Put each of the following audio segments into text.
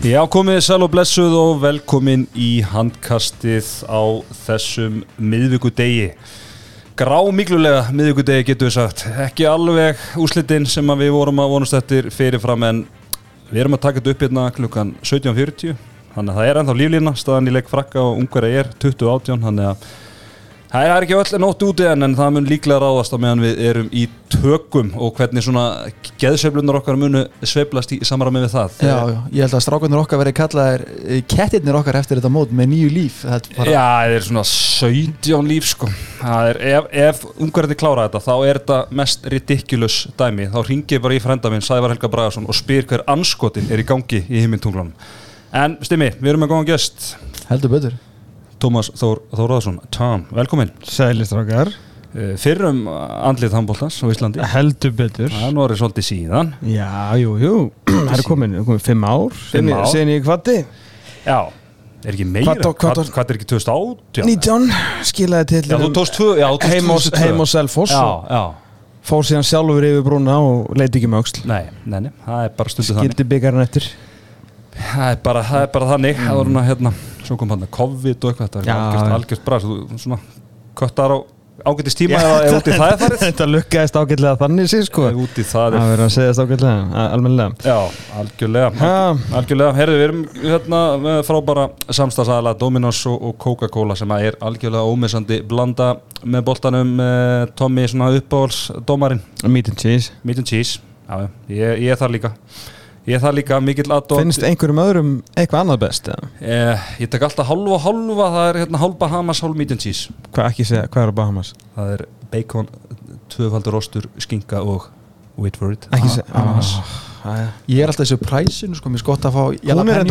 Já, komið sæl og blessuð og velkomin í handkastið á þessum miðvíkudegi. Grá miklulega miðvíkudegi getur við sagt. Ekki alveg úslitinn sem við vorum að vonast eftir fyrirfram en við erum að taka þetta upp hérna klukkan 17.40. Þannig að það er ennþá líflína, staðan í leik frakka og ungverða er 20.18. Þannig að Það er ekki öll nótt úti en, en það mun líklega ráðast á meðan við erum í tökum og hvernig svona geðsveiflunar okkar munu sveiflast í samræmi við það. Já, já, ég held að strákunnir okkar verið kallaðir eh, kettirnir okkar eftir þetta mót með nýju líf það bara, Já, það er svona 17 líf sko. Er, ef, ef ungverðinni klára þetta þá er þetta mest ridiculous dæmi. Þá ringir ég bara í frenda minn, Sævar Helga Bragarsson og spyr hver anskotin er í gangi í himintunglanum. En Stimmi, við erum með góðan gest. heldur betur Tómas Þór Þóraðsson, Tom, velkomin. Sælistrákar Uh, Fyrrum andlið handbóltans á Íslandi. Heldur betur Það er nú orðið svolítið síðan. Já, jú, jú Það er komin, komin fimm ár Fimm ár. Sen ég kvatti Já, er ekki meira? Hvað- er ekki 2018? 19 skilaði til Já, þú tvö, já, þú tókst heim, á, 2002. heim á Selfoss Já, og já, fór síðan sjálfur yfir brúna og leiti ekki með öxl nei, nei, nei, það er bara stundu þannig Gildi byggarinn eftir Það er bara, það er bara þannig, það voru hérna, hérna svo kom hann að COVID og eitthvað, þetta Já, er algjörst, já. þú svona köttar á ágættis tíma eða ef út í það er farið? Þetta lukkaðist ágætlega þannig sér sko. Út í það Það er verður að segjast ágætlega, almennilega. Já, algjörlega. Algjörlega, herðu, við erum hérna með frábæra samstagsæðala Dominos og, Coca-Cola sem er algjörlega ómissandi blanda með boltanum eh, Tommy svona uppáhalds dómarinn. Meat and cheese. Meat and cheese, já, já, ég, ég er þar líka Ég er þar líka mikill aðdótt Finnst einhverjum öðrum eitthvað annað best? eða? eh, Ég tek alltaf hálfa og hálfa Það er hérna hálfa Bahamas, hálf meat and cheese Hvað ekki segja, hvað er á Bahamas? Það er bacon, tvöfaldur ostur, skinka og wait for it Ekki Ah, segja ananas. ah, Ég er alltaf þessu præsinu sko, mér er gott að fá er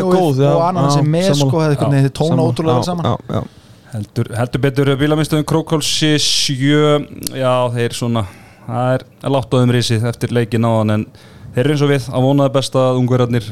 já, og annan sem já, með sko, þið tóna ótrúlega saman já, já. Heldur, heldur betur bílamistöðum Krókálsi 7 Já, þeir svona Það er látt á þeim risið eftir leikin á hann en þeir eru eins og við að vonaði best að ungverðarnir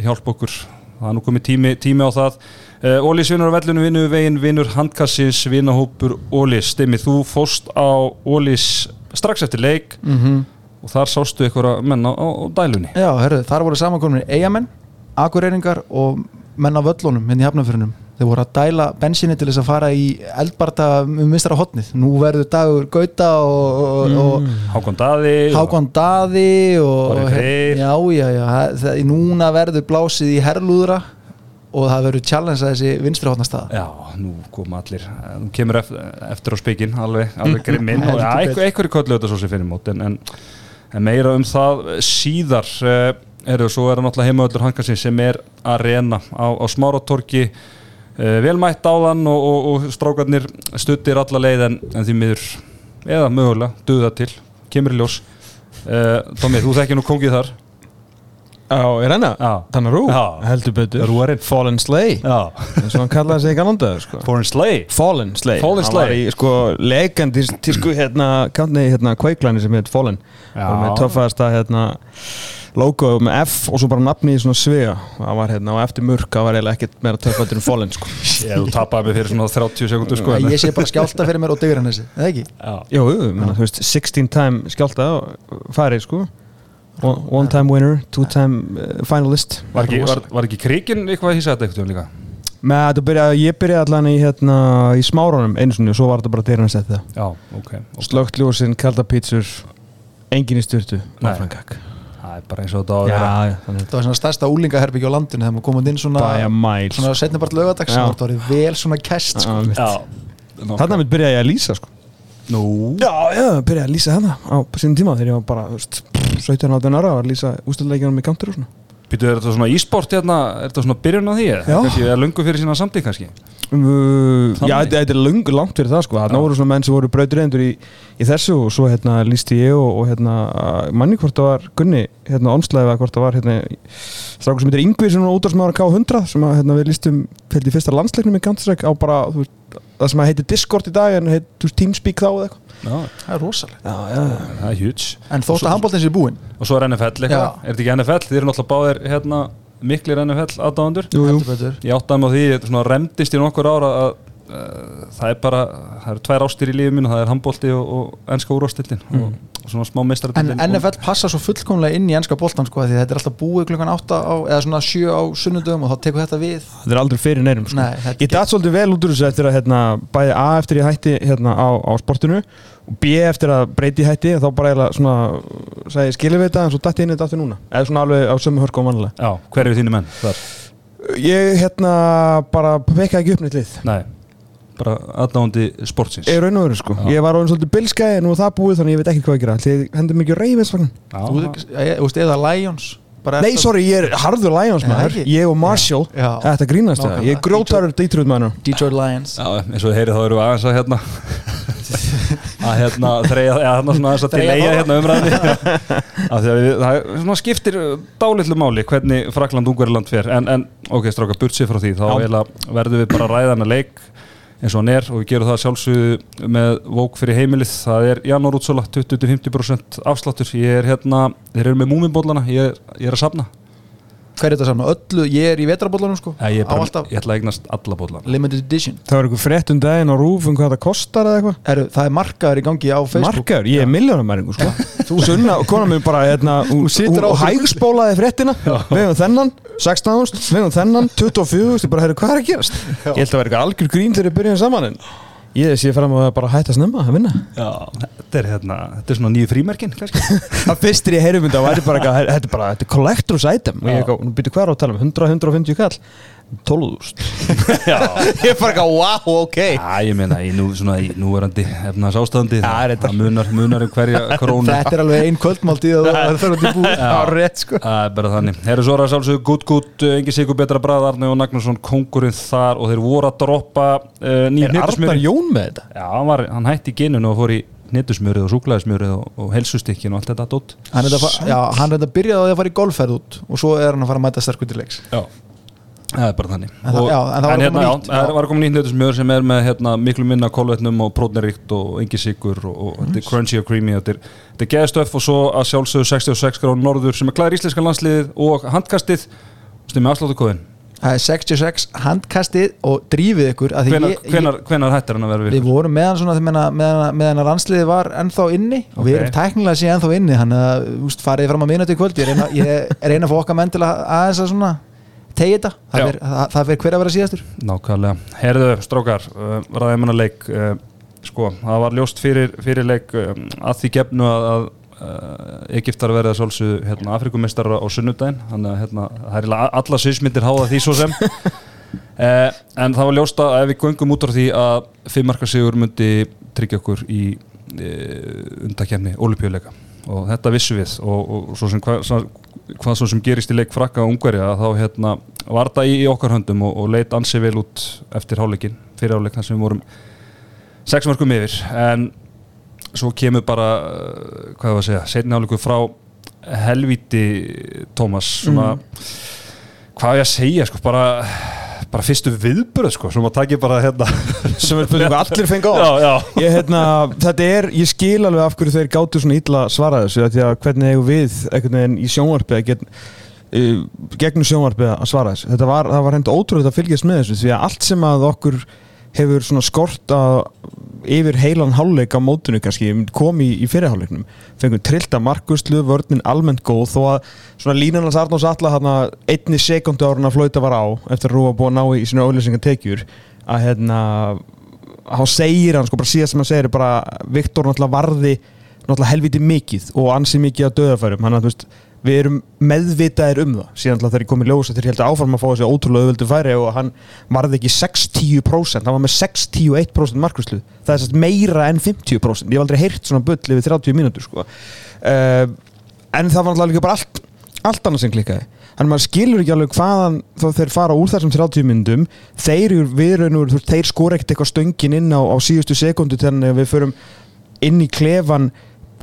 hjálpa okkur. Það er nú komið tími, tími á það. Uh, Ólís vinnur á vellinu, vinnur veginn, vinnur handkassins, vinnahópur Ólís Stimmi, þú fóst á Ólís strax eftir leik mm og þar sástu ykkur menn á, á, dælunni. Já, herru, þar voru samankomin eigamenn, akureyringar og menn á völlunum hérna í hafnafyrinum þeir voru að dæla bensinni til þess að fara í eldbarta um mistra hotnið nú verður dagur Gauta og, og, og Hákon Daði og- Hákon Daði og, Orri Freyr. já, já, já, það, það, núna verður blásið í herrlúðra og það verður challenge að þessi vinstri hotna staða Já, nú kom allir, nú kemur eftir, eftir á spikinn, alveg, alveg grimminn. Og eitthvað, eitthvað er kollu þetta svo sem fyrir mót en, en, en meira um það síðar uh, eru, svo er það náttúrulega heimaöldur hankarsinn sem er að reyna á, á smáratorki uh, velmætt áðan og, og, og strákarnir stuttir alla leið en, en því miður eða mögulega, duða til, kemur í ljós. Uh, Tómi, þú þekkir nú kóngið þar Já, er hennar? Já. Þannig rú? Já. Heldur betur Rúarinn. Fallen Slay eins og hann kallaði sig ekki annandaður sko. Foreign Slay Fallen Slay Fallen Hann var Slay. í sko legandi tísku hérna kantni hérna kveiklæni sem heit Fallen Já. og með töffast að hérna logo með F og svo bara nafni í svona svega það var hérna og eftir mörk það var eiginlega ekkert meira töffatur en Fallen sko Ég, þú tapaði mig fyrir svona 30 sekundur sko ég sé bara skjálta fyrir mér og dyrir hann þessi, eða ekki? Já. Jú, jú, menna, þú veist 16 time skjálta farið sko one, one time winner, two time uh, finalist. Var ekki, var, var ekki krikin eitthvað að hýsa þetta eitthvað líka? með byrjaði, ég byrjaði allan í hérna í smáranum einu sinni og svo var þetta bara hann að setja það Já, ok, ok. slögt ljósinn, kalda pítsur engin í styrtu Það er bara eins og þetta að þannig. Það var svona stærsta úlingaherbyggja á landinu þegar maður komað inn svona, svona setnibart lögadags það var vel svona kæst sko. þarna mitt byrjaði ég að lýsa sko. Nú, já, já, byrjaði að lýsa þarna á sínum tíma þegar ég var bara, þú veist, 17-18 ára að lýsa ústöðleikjanum í kantur og svona býtu, er þetta svona e-sport hérna, er þetta svona byrjun á því? eða? Já. Kannski, er lungu fyrir sína samtíð kannski? Uh, Þannig? já, þetta er lung, langt fyrir það sko þarna voru svona menn sem voru brautreindur í, í þessu og svo hérna lísti ég og, og hérna manni hvort það var Gunni hérna onslæði hvort það var hérna strákur sem heitir Yngvi sem var útvarsmaður K100 sem að, hérna, við lístum í fyrsta landsleiknum í Counter-Strike á bara veist, það sem að heiti Discord í dag en heit, þú veist, Teamspeak þá eða eitthvað það er já, það er huge. En þótt að handbóltins er búinn. Og svo er NFL eitthvað, er þetta ekki NFL? Þið eru náttúrulega báðir hérna miklir NFL aðdáðandur Ég áttaði mig á því, remdist í nokkur ára að það er bara það eru tvær ástir í lífið mínu, það er handbólti og, og ennska úrvastildin Mm. og, og svona smá En meistardildin NFL passa svo fullkomlega inn í ennska boltan sko, því þetta er alltaf búið klukkan 8 á, eða svona 7 á sunnudöfum og þá tekur þetta við. Þetta er aldrei fyrir neyrum sko. Nei, ég datt svolítið vel út úr þessu eftir að hérna, bæði A eftir ég hætti hérna, á, á sportinu og B eftir að breyti hætti þá bara eiginlega svona sagði ég skilja við þetta? En svo datt ég inn þetta aftur núna. Eða svona alveg á sömu hörku og vanlega Já, hver eru þínu menn þar? ég hérna bara vekkaði ekki upp neitt lið. Nei, bara aðdáandi sportsins. Ég raun og veru sko. Ég var orðin svolítið bilskæði nú er það búið þannig ég veit ekki hvað að gera. Því hendur mikið reyfinsvagn Já, Þú veist, eða Lions bara nei sorry ég er harður Lions maður. ég og Marshall þetta grínast það. Ég er grótarur Detroit maður Detroit Lions. Já, eins og þið heyrið þá erum við aðeins að hérna að hérna þreja, eða hérna svona aðeins að þá. hérna umræðinni af því að við, það er svona skiptir dálitlu máli hvernig Frakland Ungverðurland fer. En, en ok, stráka, burt sér frá því þá verðum við bara að ræða hana leik eins og hann er og við gerum það sjálfsögðu með vók fyrir heimilið, það er janúar útsóla 20-50% afsláttur. Ég er hérna, þeir eru með múminbólana ég, ég er að safna Hver er þetta saman? Öllu, ég er í vetrabóllanum sko. Æ, ég, er bara, alltaf. ég ætla að eignast alla bólana limited edition. Það var einhver frétt um daginn á rúf um hvað það kostar eða eitthvað. Heru, Það er markaður í gangi á Facebook. Markaður, ég er miljónamæringu sko. Þú sunna, kona mér bara hérna, hún, situr hún á- hægspólaði fréttina. Við hefum þennan, 16.000 Við hefum þennan, 24.000 Ég bara, herru, hvað er að gerast? Ég held að vera eitthvað algjör grín þegar við byrjum saman en ég sé fram á að bara hætta snemma að vinna. Já, þetta er hérna, þetta er svona nýju frímerkin Það fyrstir ég heyrum þetta væri bara þetta er bara, þetta er collector's item. Og ég byrju hvað er á að tala um? 100-150 kall 12.000 Já Ég er bara eitthvað, wow, ok Já, ég meina, í nú, svona, í núverandi efnars ástandi, Já, það, það munar, munar um hverja krónu Þetta er alveg ein kvöldmáltíð og það er í búið Já. á rétt sko Það er bara þannig. Herru svo er það sjálfsögðu gutt gutt, engi sigur betra brað, Arne og Nagnarsson kongurinn þar og þeir voru að droppa uh, nýjum Er Arnar. Jón með þetta? Já, hann, var, hann hætti í geninu og fór í hnetusmjörið og súklaðismjörið og, og helsustykkin og allt þetta dótt. Hann er þetta því að fara í golfferð út og svo er hann að fara að mæta sterkur til leiks Já. Það er bara þannig. En það- já, en það var hérna, nýtt, já. var koma nýtt hnetusmjör sem er með hérna, miklu minna kólvetnum og prótnerikt og engi sigur og, og þetta er crunchy og creamy og þetta er, er geðstöf og svo að sjálfsögðu 66 gráð norður sem er klæður íslenska landsliðið og handkastið stundum afsláttu kóðin. Það er 66 handkastið og drífið ykkur Hvenar, ég, hvenar, hvenar hættir hann að vera Við við? vorum meðan svona meðan, meðan, meðan að rannsliði var ennþá inni og við erum tæknilega síðan ennþá inni þannig að farið fram að minna til kvöld ég reyna, ég reyna að okkar menn til að aðeins að svona tegi þetta það fer, það, það fer hver að vera síðastur Nákvæmlega. Herðu, strákar, uh, ræðum hana leik. Uh, sko, það var ljóst fyrir, fyrir leik um, að því gefnu að, að uh, Egiptar verða svolsug hérna, Afrikumistara á sunnudaginn. Þannig að hérna, það er eiginlega alla sýsmyndir háða því svo sem. uh, en það var ljóst að ef við göngum út á því að fimmarka sigur myndi tryggja okkur í uh, undakefni olimpíuleika og þetta vissu við og, og svo sem hvað, svo sem gerist í leik frakka og ungverja þá hérna var það í, í okkar höndum og, og leit ansi vel út eftir háleikin fyrir háleik þar sem við vorum sex mörgum yfir. En svo kemur bara uh, hvað var að segja, setni háleiku frá helvíti Tómas svona hvað er að segja sko bara bara fyrstu viðbröð sko sem að taki bara hérna. Sem er spurning hvað allir fengi á. Ég, hérna, þetta er, ég skil alveg af hverju þeir gáttu svona illa svara þessu hvernig eigum við einhvern veginn í sjónvarpi að get, uh, gegnum sjónvarpi að svara þessu? Þetta var, var hendur ótrúlega að fylgjast með þessu því að allt sem að okkur hefur svona skort að yfir heilan hálfleik á mótinu kannski kom í, í fyrirhálfleiknum fengum trillta markuslu, vörnin almennt góð þó að svona línanans Arnóns Alla hana, einni sekundu árun að flauta var á eftir að Rúa búið að ná í sína auðlýsingatekjur að hérna þá segir hann sko bara síðast sem hann segir bara Viktor náttúrulega varði náttúrulega helviti mikið og ansi mikið að döðafærum hann að þú veist við erum meðvitaðir um það. Síðan þegar ég kom í ljós þegar ég held að áfram að fá þessi ótrúlega auðvöldu færi og hann varði ekki 6-10% hann var með 6-10-1% markvæslu það er sérst meira en 50% ég hef aldrei heyrt svona bull yfir 30 mínútur sko. uh, en það var alltaf líka bara allt, allt annað sem klikkaði. Að maður skilur ekki alveg hvaðan þá þeir fara úr þessum 30 myndum þeir, þeir skora ekkert eitthvað stöngin inn á, á síðustu sekundu þannig að við förum inn í klefan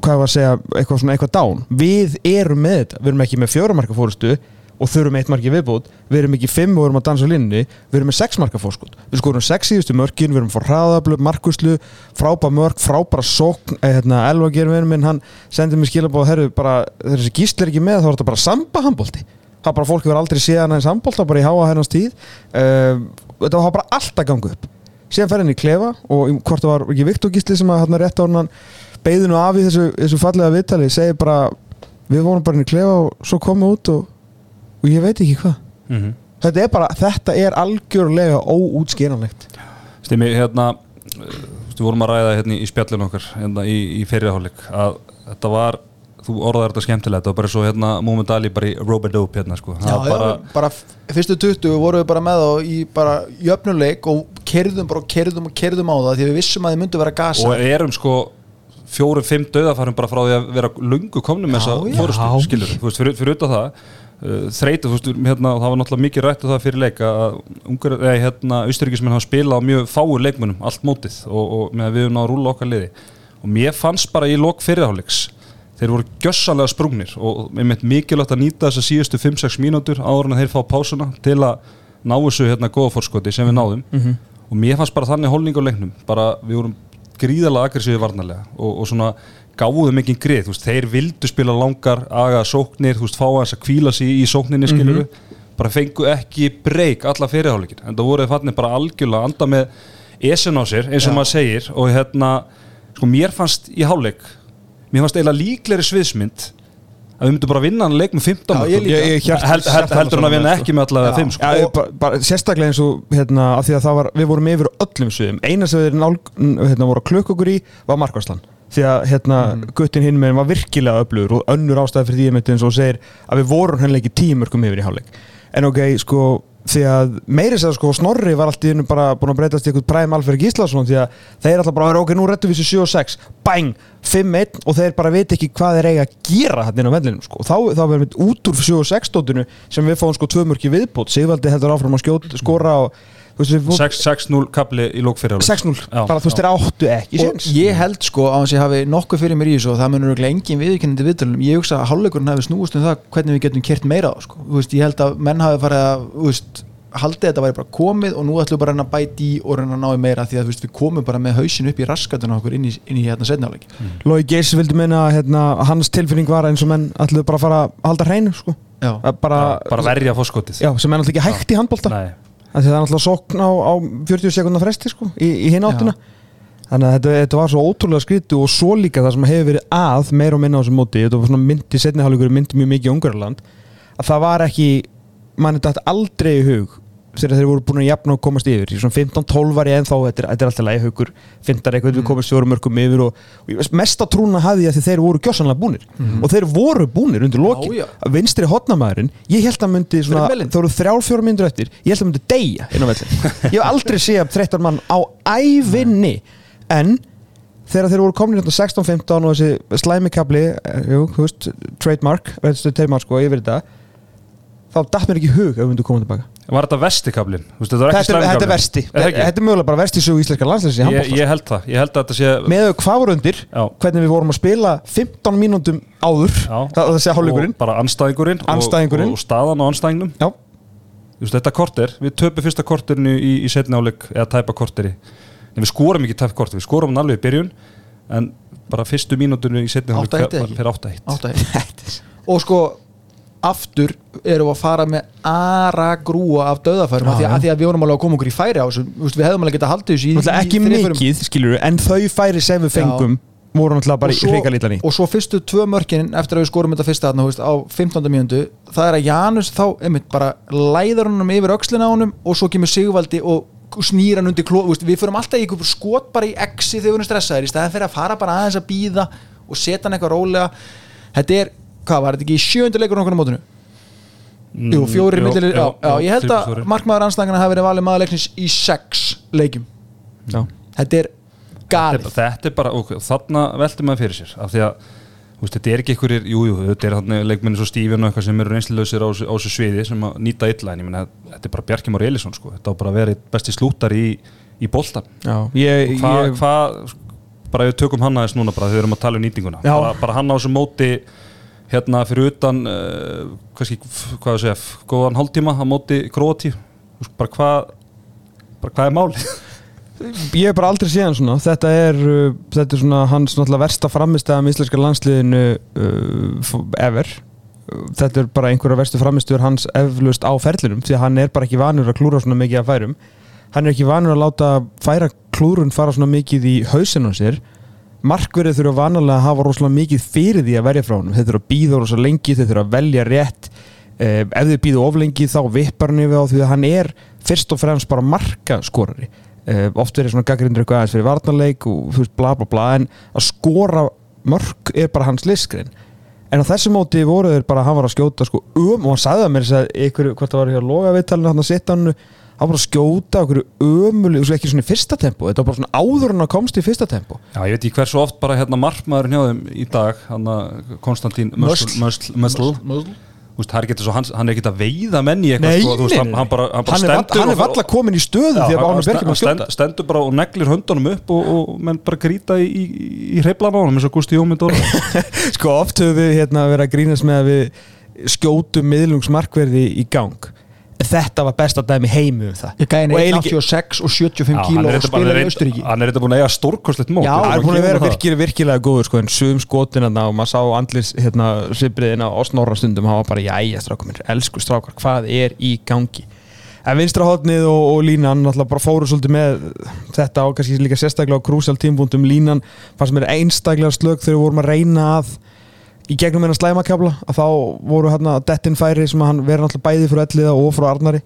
hvað var að segja, eitthvað svona eitthvað dán við erum með þetta, við erum ekki með fjóramarka fórustu og þurfum eitt marki viðbútt við erum ekki fimm og við erum að dansa á linni við erum með sex marka fórskot, við skorum sex síðustu mörkin, við erum fór hraðablu, markuslu frábæra mörk, frábæra sókn. Eh, hérna, Elva gerum við minn, hann sendið mér skilabóð, herru, bara, þessi gísl er ekki með þá er þetta bara samba handbólti það er bara fólk hefur aldrei séð hann eins handbólta bara í háa hennast tíð. Uh, þetta var bara alltaf gangu upp. Síðan fer hann í klefa og hvort það var ekki Viktor Gísli sem að hann rétt á hann beigðinu af í þessu, þessu fallega viðtali segir bara, við vorum bara inn í klefa og svo komum við út og, og ég veit ekki hvað. Mm þetta er bara, þetta er algjörlega óútskýranlegt. Stimmi, hérna við vorum að ræða hérna í spjallinu okkar hérna í, í fyrirháleik að þetta var, þú orðaði þetta skemmtilega þetta var bara svo hérna Moment Ali bara í Robodope hérna sko. Já, Það bara, já, bara fyrstu 20 vorum við bara með þá í bara jöfnuleik og kerðum bara og kerðum og kerðum á það því við vissum að þið myndu vera gasa. Og erum sko fjórum, fimm döðafærum bara frá því að vera lungu komnum með þessa fórustu, skilur þú veist, fyrir, utan það uh, þreytu, þú veist, hérna, það var náttúrulega mikið rætt og það fyrir leik að ungar, eða hérna, austuríkismenn hafa spilað á mjög fáur leikmunum allt mótið og, og með að við erum að rúla okkar liði. Og mér fannst bara í lok fyrirháleiks þeir voru gjössalega sprungnir og mér meint mikilvægt að nýta þessa síðustu 5-6 mínútur áður en að þeir fá pásuna til að ná þessu hérna góða fórskoti sem við náðum. Og mér fannst bara þannig holning á leiknum bara við vorum gríðalega aggressífi varnarlega og, og svona gáðum mikið grið, þú veist, þeir vildu spila langar aga sóknir, þú veist, fá hans að kvíla sig í sókninni, skiluru bara fengu ekki breyk alla fyrirháleikin en það voru þeir fannir bara algjörlega að anda með esen á sér, eins og Já. maður segir og hérna, sko mér fannst í háleik, mér fannst eiginlega líklegri sviðsmynd að við myndum bara vinna hann leik með 15 Já, ég. Ég- ég Held- held- heldur hann að vinna ekki með allavega Já. 5 sko. Já, bara, bara, sérstaklega eins og hérna, af því að það var, við vorum yfir öllum sviðum eina sem þeir nál, hérna, voru að klukka okkur í var markvarslan því að hérna, guttin hinn með var virkilega öflugur og önnur ástæði fyrir því að við vorum henni ekki tímörkum yfir í hálfleik en ok, sko því að meiri sér sko Snorri var alltaf innu bara búin að breytast í eitthvað præm Alfred Gíslason því að þeir alltaf bara, ok, nú rettum við þessu 7 og 6 bang, 5-1 og þeir bara veit ekki hvað þeir eiga að gera hann inn á vellinum sko. þá, þá verðum við út úr 7 og 6 stóttinu sem við fáum sko tvö mörki viðbútt Sigvaldi heldur áfram að skjóta, skora og þú veist, við fórum 6 6-0 kapli í lók fyrirháleik 6-0, Já. bara þú veist þeir áttu ekki og ég held sko að ég hafi nokkuð fyrir mér í þessu og það munur örugglega engin viðkennandi viðtölum. Ég hugsa að hálfleikurinn hafi snúist um það hvernig við getum kert meira á það, sko. Veist, ég held að menn hafi farið að veist, haldið að þetta væri bara komið og nú ætlum við bara að bæti í og reyna að ná í meira því að veist, við komum bara með hausin upp í raskatuna okkur inn í, inn í hérna setnáleik Lói Geirs vildi meina að hérna, hans tilfinning var eins og menn ætluðu bara að fara að halda hreinu sko. Bara, bara verja fórskotið sem er náttúrulega ekki hægt í handbólta það er náttúrulega sókn á, á 40 sekundar fresti sko, í, í hinn áttina. Þannig að þetta, þetta var svo ótrúlega skrítu og svo líka það sem hefur verið að meira og minna á þessum móti, þetta var svona myndi setniháleikur myndi mjög mikið í Ungarland að það var ekki, mann þetta aldrei í hug þegar þeir voru búin að jafna og komast yfir. Í svona 15-12 var ég ennþá þetta er, þetta er alltaf lægi haugur, findar eitthvað við komast fjórum mörgum yfir og, og mesta trúna hafði ég að þeir voru gjössanlega búnir. Og þeir voru búnir undir já. að vinstri hotnamæðurinn, ég held að myndi svona, þá eru þrjár fjóra myndur eftir ég held að myndi deyja ég hef aldrei séð 13 mann á ævinni. En þegar þeir voru komin hérna 16-15 og þessi slæmikabli veist, trademark trademark sko, þá datt mér ekki í hug að við myndum koma tilbaka Var þetta vestikablin? Þetta er ekki þetta, er- er Er er mögulega bara versti sögu íslenska landslæs Ég, ég held það, ég held að þetta sé með þau hvað voru undir Já. hvernig við vorum að spila 15 mínúndum áður Já. það, það sé hálfleikurinn. og bara anstæðingurinn. Og, og staðan á anstæðingnum já, Þú veist, Þetta korter, við töpum fyrsta korterinu í, í setni áleik eða tæpa korteri. En við skorum ekki tæpa korter, við skorum hann alveg í byrjun en bara fyrstu mínútinu í setni áleik 8-1 eða ekki? fyrir 8-1 áttæði og sko aftur erum við að fara með ara grúa af döðafærum Já, já. að því að við vorum alveg að koma okkur í færi á þessu við hefðum alveg getað haldið þessu ekki mikið, skilur en þau færi sem við fengum voru náttúrulega bara svo- hrikalítan í og svo fyrstu tvö mörkin eftir að við skorum þetta fyrsta þarna, á 15. mínútu það er að Janus þá einmitt, bara læður honum yfir á honum og svo kemur Sigvaldi og snýr hann undir kló við förum alltaf í skot bara í exi þegar við erum stressaðir í staðan fyrir að fara bara aðeins að býða og setja hann eitthvað rólega þetta er, hvað var þetta ekki í sjöndu leikur okkur á fjórir Mm, jú, millir, já, jú, ég held að markmaður anstæðingana hafi verið valið maður leiknis í sex leikjum. Já. þetta er galið. Þetta, þetta er bara, ok, þarna veldur maður fyrir sér af því að þú veist, þetta er ekki einhverjir, jú, jú, þetta er þannig leikmenni svo Stífin og eitthvað sem eru reynslulausir á, þessu- sviði sem að nýta illa en ég meina, þetta er bara Bjarki Már Elísson sko, þetta á bara að vera besti slútar í, í boltan Já, ég, hvað, bara ef við tökum hann aðeins núna bara þegar við erum að tala um nýtinguna bara, bara hann á þessu móti hérna fyrir utan uh, kannski, hvað að segja, góðan hálftíma á móti Króati bara hvað hvað er máli ég hef bara aldrei séð hann svona. Þetta er, uh, þetta er svona hans versta framistæða með íslenska landsliðinu uh, ever. Þetta er bara einhverja verstu framistöður hans eflaust á ferlinum því að hann er bara ekki vanur að klúra svona mikið af færum. Hann er ekki vanur að láta færa klúrun fara svona mikið í hausinn á sér markverðið þurfa vanalega að hafa rosalega mikið fyrir því að verja frá honum. Þeir þurfa að býða rosalega lengi, þeir þurfa að velja rétt. Eh, ef þeir býða of lengi þá vippar hann yfir á því að hann er fyrst og fremst bara markaskorari. Eh, oft verið svona gaggrindur eitthvað aðeins fyrir varnarleik og bla bla bla en að skora mörk er bara hans listgrein. En á þessu móti voru þeir bara að hann var að skjóta sko um og hann sagði að mér þess að ykkur, hvort það var hér loga viðtalinu hann að setja hann hann var að skjóta okkur ömuli og ekki svona í fyrsta tempo þetta var bara svona áður en að komst í fyrsta tempo. Já, ég veit ekki hversu oft bara hérna markmaðurinn hjá þeim í dag, hann að Konstantín Mösl. Hann, hann er ekki að veiða menn í eitthvað sko, þú veist, hann, hann bara, hann bara hann er, stendur hann er og- valla komin í stöðu Já, hann, hann hann að stend, stendur bara og neglir höndunum upp og, og menn bara grýta í, í, í hreiflan á honum eins og Gusti Jómynd sko oft höfum við hérna verið að grínast með að við skjótum miðlungsmarkverði í gang þetta var besta dæmi heimu um það. Ég gæði eiginlega- 86 og 75 Já, kíló hann og spilar í Austuríki Hann er þetta búin að eiga stórkostlegt mót. Það er búin að vera virkilega, virkilega góður sko, en sum skotin hérna og maður sá andlis hérna, svipriðina og snorra stundum hann var bara, jæja strákar mér, elsku strákar hvað er í gangi? En vinstra hotnið og, og línan náttúrulega bara fóru svolítið með þetta og kannski líka sérstaklega á krúsjál tímpúndum línan fannst mér einstaklega slög þegar við vorum að reyna að í gegnum hennar slæmakabla að þá voru hérna dettin færi sem hann verið náttúrulega bæði frá elliða og frá Arnari.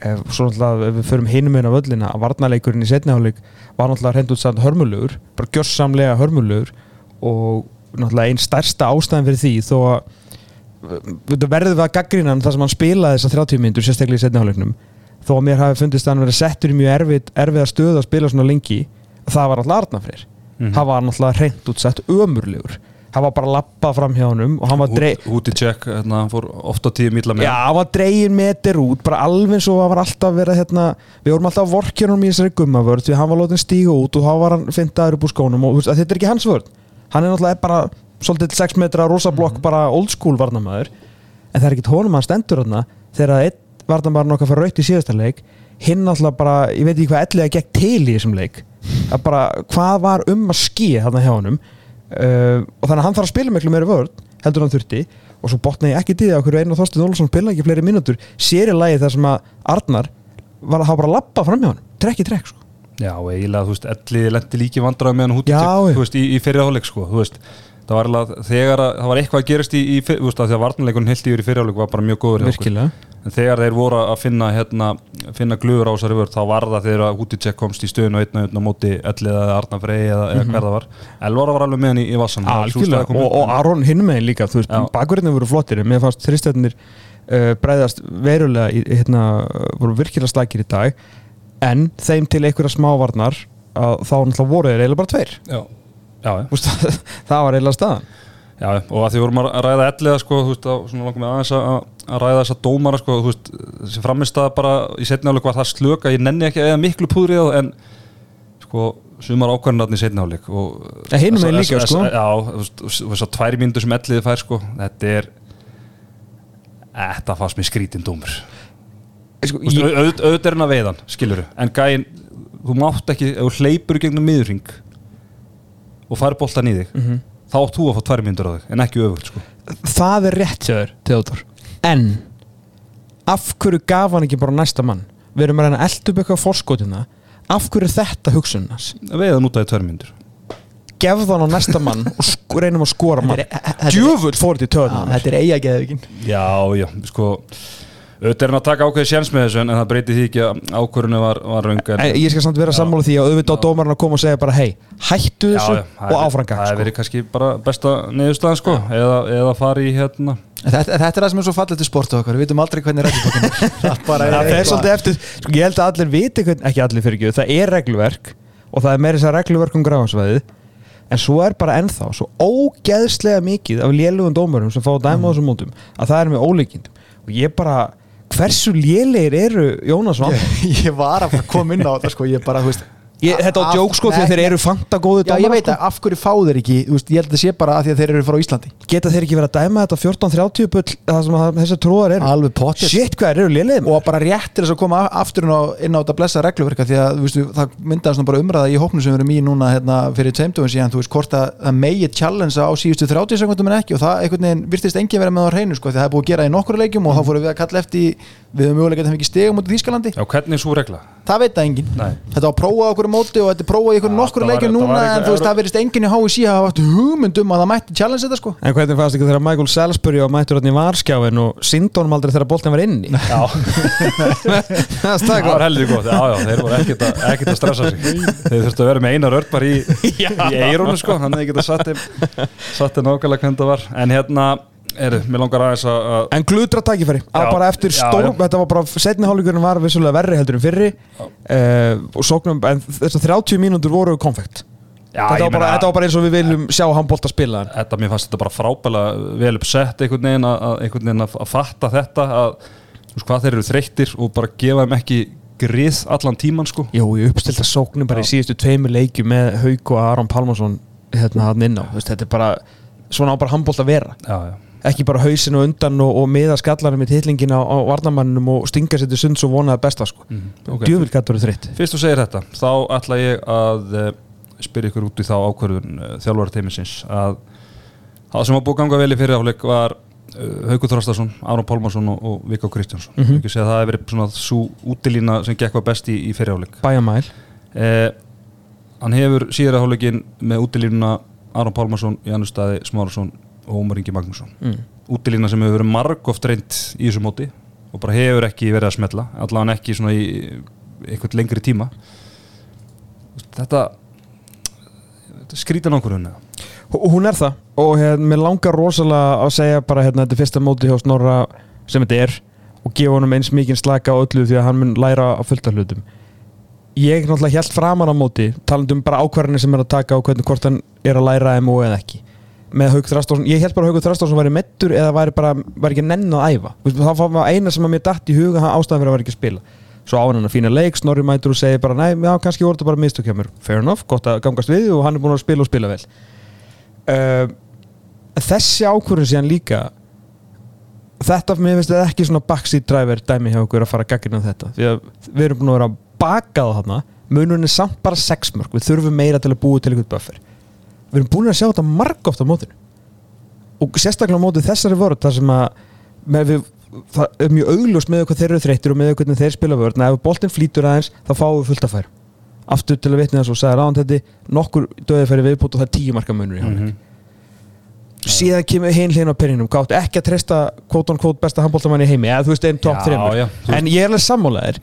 Ef, svo náttúrulega ef við förum hinum einn á völlina að varnarleikurinn í setniháleik var náttúrulega hreint út samt hörmulegur bara gjörsamlega hörmulegur og náttúrulega einn stærsta ástæðan fyrir því þó að þetta verður við að gaggrina þar sem hann spilaði þessar 30 myndur sérstaklega í setniháleiknum þó að mér hafi fundist að hann verið settur í mjög erfið, erfiða það var alltaf út bara lappað fram hjá honum og hann var dreig Húti tjekk, hérna, hann fór ofta tíu mítla með Já, hann. var dregin meter út bara alveg eins og það var alltaf verið hérna, við vorum alltaf vorkjörnum í þessari gummavörð því hann var lótin stíga út og þá var hann fintaður upp úr skónum og þetta er ekki hans vörð hann er náttúrulega bara svolítið 6 metra rosa blokk Mhm. bara old school varnamæður en það er ekkit honum hann stendur þarna þegar einn varnamæður nokkað fyrir raut í síðasta leik. Hinn náttúrulega bara, ég veit ekki hvað elliða gekk til í þessum leik. Að bara, hvað var um að skýja þarna hjá honum uh, og þannig að hann þarf að spila miklu meiri vörð heldur hann þurfti og svo botna ég ekki til því að okkur einu og Þorstein Ólafsson spila ekki fleiri mínútur sér í lagi þar sem að Arnar var að hafa bara lappa fram hjá hann trekk í trekk sko. Já, eiginlega, þú veist, Elliði lendi líki vandræði með hann húti Já, já. þú veist, í, í fyrirháleik, sko, þú veist það var eiginlega, þegar að, það var eitthvað að gerast í, í veist, að því að varnarleikunum hildi yfir í fyrirháleik var bara mjög góður en þegar þeir voru að finna hérna, finna gluður á þessari vörð, þá var það þegar að Húticek komst í stöðun og einn og einn á móti Elliði eða Arnar Frey eða, eða hver það var. Elvar var alveg með hann í, í vassan og, og Aron hinn með líka þú veist, Já. bakverðinu voru flottir mér fannst þristættinir uh, breyðast verulega í, hérna, voru virkilega slækir í dag. En þeim til einhverja smávarnar að þá náttúrulega voru þeir eiginlega bara tveir. Já, það var eiginlega staðan. Já, og að því vorum að ræða elliða sko, þú veist, þá svona langum við aðeins að, að ræða þessa dómara sko, þú veist, þessi framist bara í setni áleik var það slök að ég nenni ekki að eða miklu púðri á það en sko, sumar ákvarðinarni í setni áleik og megin þessa- líka, sko. Já, þú veist, og þessar tvær mínútur sem elliði fær sko, þetta er þetta fannst mér skrítin dómur. Sko, Þú veist, ég, auð- auðvitað er hann að veiðan, skilur en gæin, þú mátt ekki þú hleypur gegnum miðurring og fær boltan í þig Mhm. þá átt þú að fá tvær mínútur á þig en ekki öfugt sko. Það er rétt hjá þér Theodor en af hverju gaf hann ekki bara næsta mann? Við erum að reyna upp eitthvað fórskotina af hverju er þetta hugsunnas veiðan út af tvær mínútur gefða hann á næsta mann og reynum að skora mann þetta er- djöfull fór þetta í Já, töðunum Þetta er eigageðvíkin Já, já, sko auðvitað er hann að taka ákveði séns með þessu en það breyti því ekki að ákvörðinu var, var röng en, En ég skal samt vera sammála því að auðvitað á dómarinn að koma og segja bara hei, hættu þessu já, og er- áframgang Það sko. er verið kannski bara besta niðurstaðan sko eða, eða fara í hérna. Þetta, þetta er það sem er svo fallið til sportu okkar Við vitum aldrei hvernig reglubókin er Það bara það er eitthvað- svolítið eftir, sko, ég held að allir viti hvern, ekki allir fyrir ekki, það er regluverk og það er meira þess að regluverk um gráhansvæði en svo er bara ennþá svo ógeðslega mikið af lélugum dómarum sem fá að dæma á þessum mótum að það er með ólíkindum. Og ég bara, hversu lélegir eru Jónas Vann? ég, ég var að koma inn á þetta sko, ég bara, þú veist Ég, þetta á djók sko því að þeir eru fanta góðu Já, ég veit sko. að af hverju fá þeir ekki veist, Ég held að það sé bara að því að þeir eru frá Íslandi. Geta þeir ekki verið að dæma þetta 14-30 bull það sem að þessar tróðar eru? Alveg potið Shit, hvað eru lélegir og bara rétt til þess að koma aftur inn á, inn á þetta blessa regluverka því að veist, það myndaði svona bara umræða í hópnu sem við erum í núna hérna, fyrir tveimtugum síðan þú veist hvort að það megi challenge á síðustu 30 sekundum en ekki. Og það einhvern veginn virtist engin vera með á hreinu sko, því það er búið að gera í nokkru leikjum og þá fórum við að kalla eftir við höfum mögulega að það ekki stegum út í Þýskalandi. Já, hvernig er svo regla? það veit það enginn. Nei. þetta var prófað á okkur móti og þetta er prófað í okkur Já, nokkur leikjum núna en þú veist það verðist enginn í HSI hafa haft hugmyndum að það mætti challenge þetta sko. En hvernig fannst ekki þegar Michael Salisbury var mættur hann í varskjáin og Sindónum aldrei þegar boltin var inni? Já, Það var heldur gott. Já, já, þeir voru ekkert að, ekkert að stressa sig. Þeir þurftu að vera með eina rörd bara í, í eirónu sko, hann hefði satt þeim satt þeim nákvæmlega hvernig það var. En hérna, eru, mér langar aðeins að að- En gludra tækifæri, að Já, bara eftir já, stór já. þetta var bara, setni hálfleikurinn var vissulega verri heldur en fyrri. Uh, og sóknum, en þessar 30 mínútur voru konfekt. Já, þetta, var bara, meina- þetta var bara eins og við viljum sjá handbólt að spila hann þetta, mér fannst þetta bara frábælega vel uppsett einhvern veginn að, að, einhvern veginn að, að fatta þetta að þú veist hvað þeir eru þreyttir og bara gefa þeim ekki grið allan tíman sko. Jú, ég uppstilta sóknum bara í síðustu tveimur leikju með Hauk og Aron Pálmarsson hérna hann inn á, Þú veist, þetta er bara svona á bara handbólt að vera. Já, já, ekki bara hausin og undan og, og miða skallanum í titlingin á, á varnamannum og stinga sér til sunds og vonaði besta sko. Mhm, og ok. djöfil gætur verið þreytt Fyrst þú segir þetta, þá ætla ég að uh, spyrja ykkur út í þá ákvörðun uh, þjálfara teimisins að það sem var búið ganga vel í fyrirháleik var uh, Haukur Þorstason, Aron Pálmarsson og, og Viggo Kristjánsson. Mm. -hmm. Það hefur verið svona svo útilína sem gekk var best í, í fyrirháleik. Bæjamæl Eh, hann hefur síðara háleikin með útilínuna Aron Pálmarsson, Janus Staði, Smárasson Ómar Ingi Magnússon. mm. Útilína sem hefur verið margóft reynd í þessu móti og bara hefur ekki verið að smetla, allavega ekki svona í einhvern lengri tíma. Þetta, þetta skrítan ákvörðun eða? Hú- Hún er það og hérna, mér langar rosalega að segja bara hérna þetta er fyrsta móti hjá Snorra sem þetta er og gefa honum eins mikið slaka á öllu því að hann mun læra á fullta hlutum ég náttúrulega held framan á móti talandi um bara ákvarðinni sem er að taka og hvernig hvort hann er að læra MO eða ekki með Haug Þrastásson, ég held bara að Haug Þrastásson væri mettur eða væri bara, væri ekki nenn að æfa. Veist, það var eina sem að mér datt í huga ástæðan fyrir að vera ekki að spila. Svo á hann að fína leik, Snorri mætur og segir bara næ, já, kannski voru þetta bara mistök hjá mér. Fair enough, gott að gangast við og hann er búin að spila og spila vel. Uh, þessi ákvörðun síðan líka þetta mér finnst þetta ekki svona backseat driver dæmi hjá okkur að fara að gaggina þetta. Því að við erum búin að vera bakað þarna munurinn er samt bara 6 mörg við þurfum meira til að búa til einhvern buffer við erum búin að sjá þetta margóft á mótinu. Og sérstaklega á móti þessari vörð þar sem að við, það er mjög augljóst með hvað þeir eru þreyttir og með hvernig þeir spila vörð. Ef boltinn flýtur aðeins þá fáum við fullt að færa aftur til að vitna þess og sagði ráðan þetta nokkur döði fyrir viðbútt og það er tíu marka munur í hálfleik. Síðan kemur hinn hlinn á penninum gátt ekki að treysta kvót on kvót besta handbóltamann í heimi. Eða þú veist einn top Já, 3 já, þú en ég er alveg sammálaðir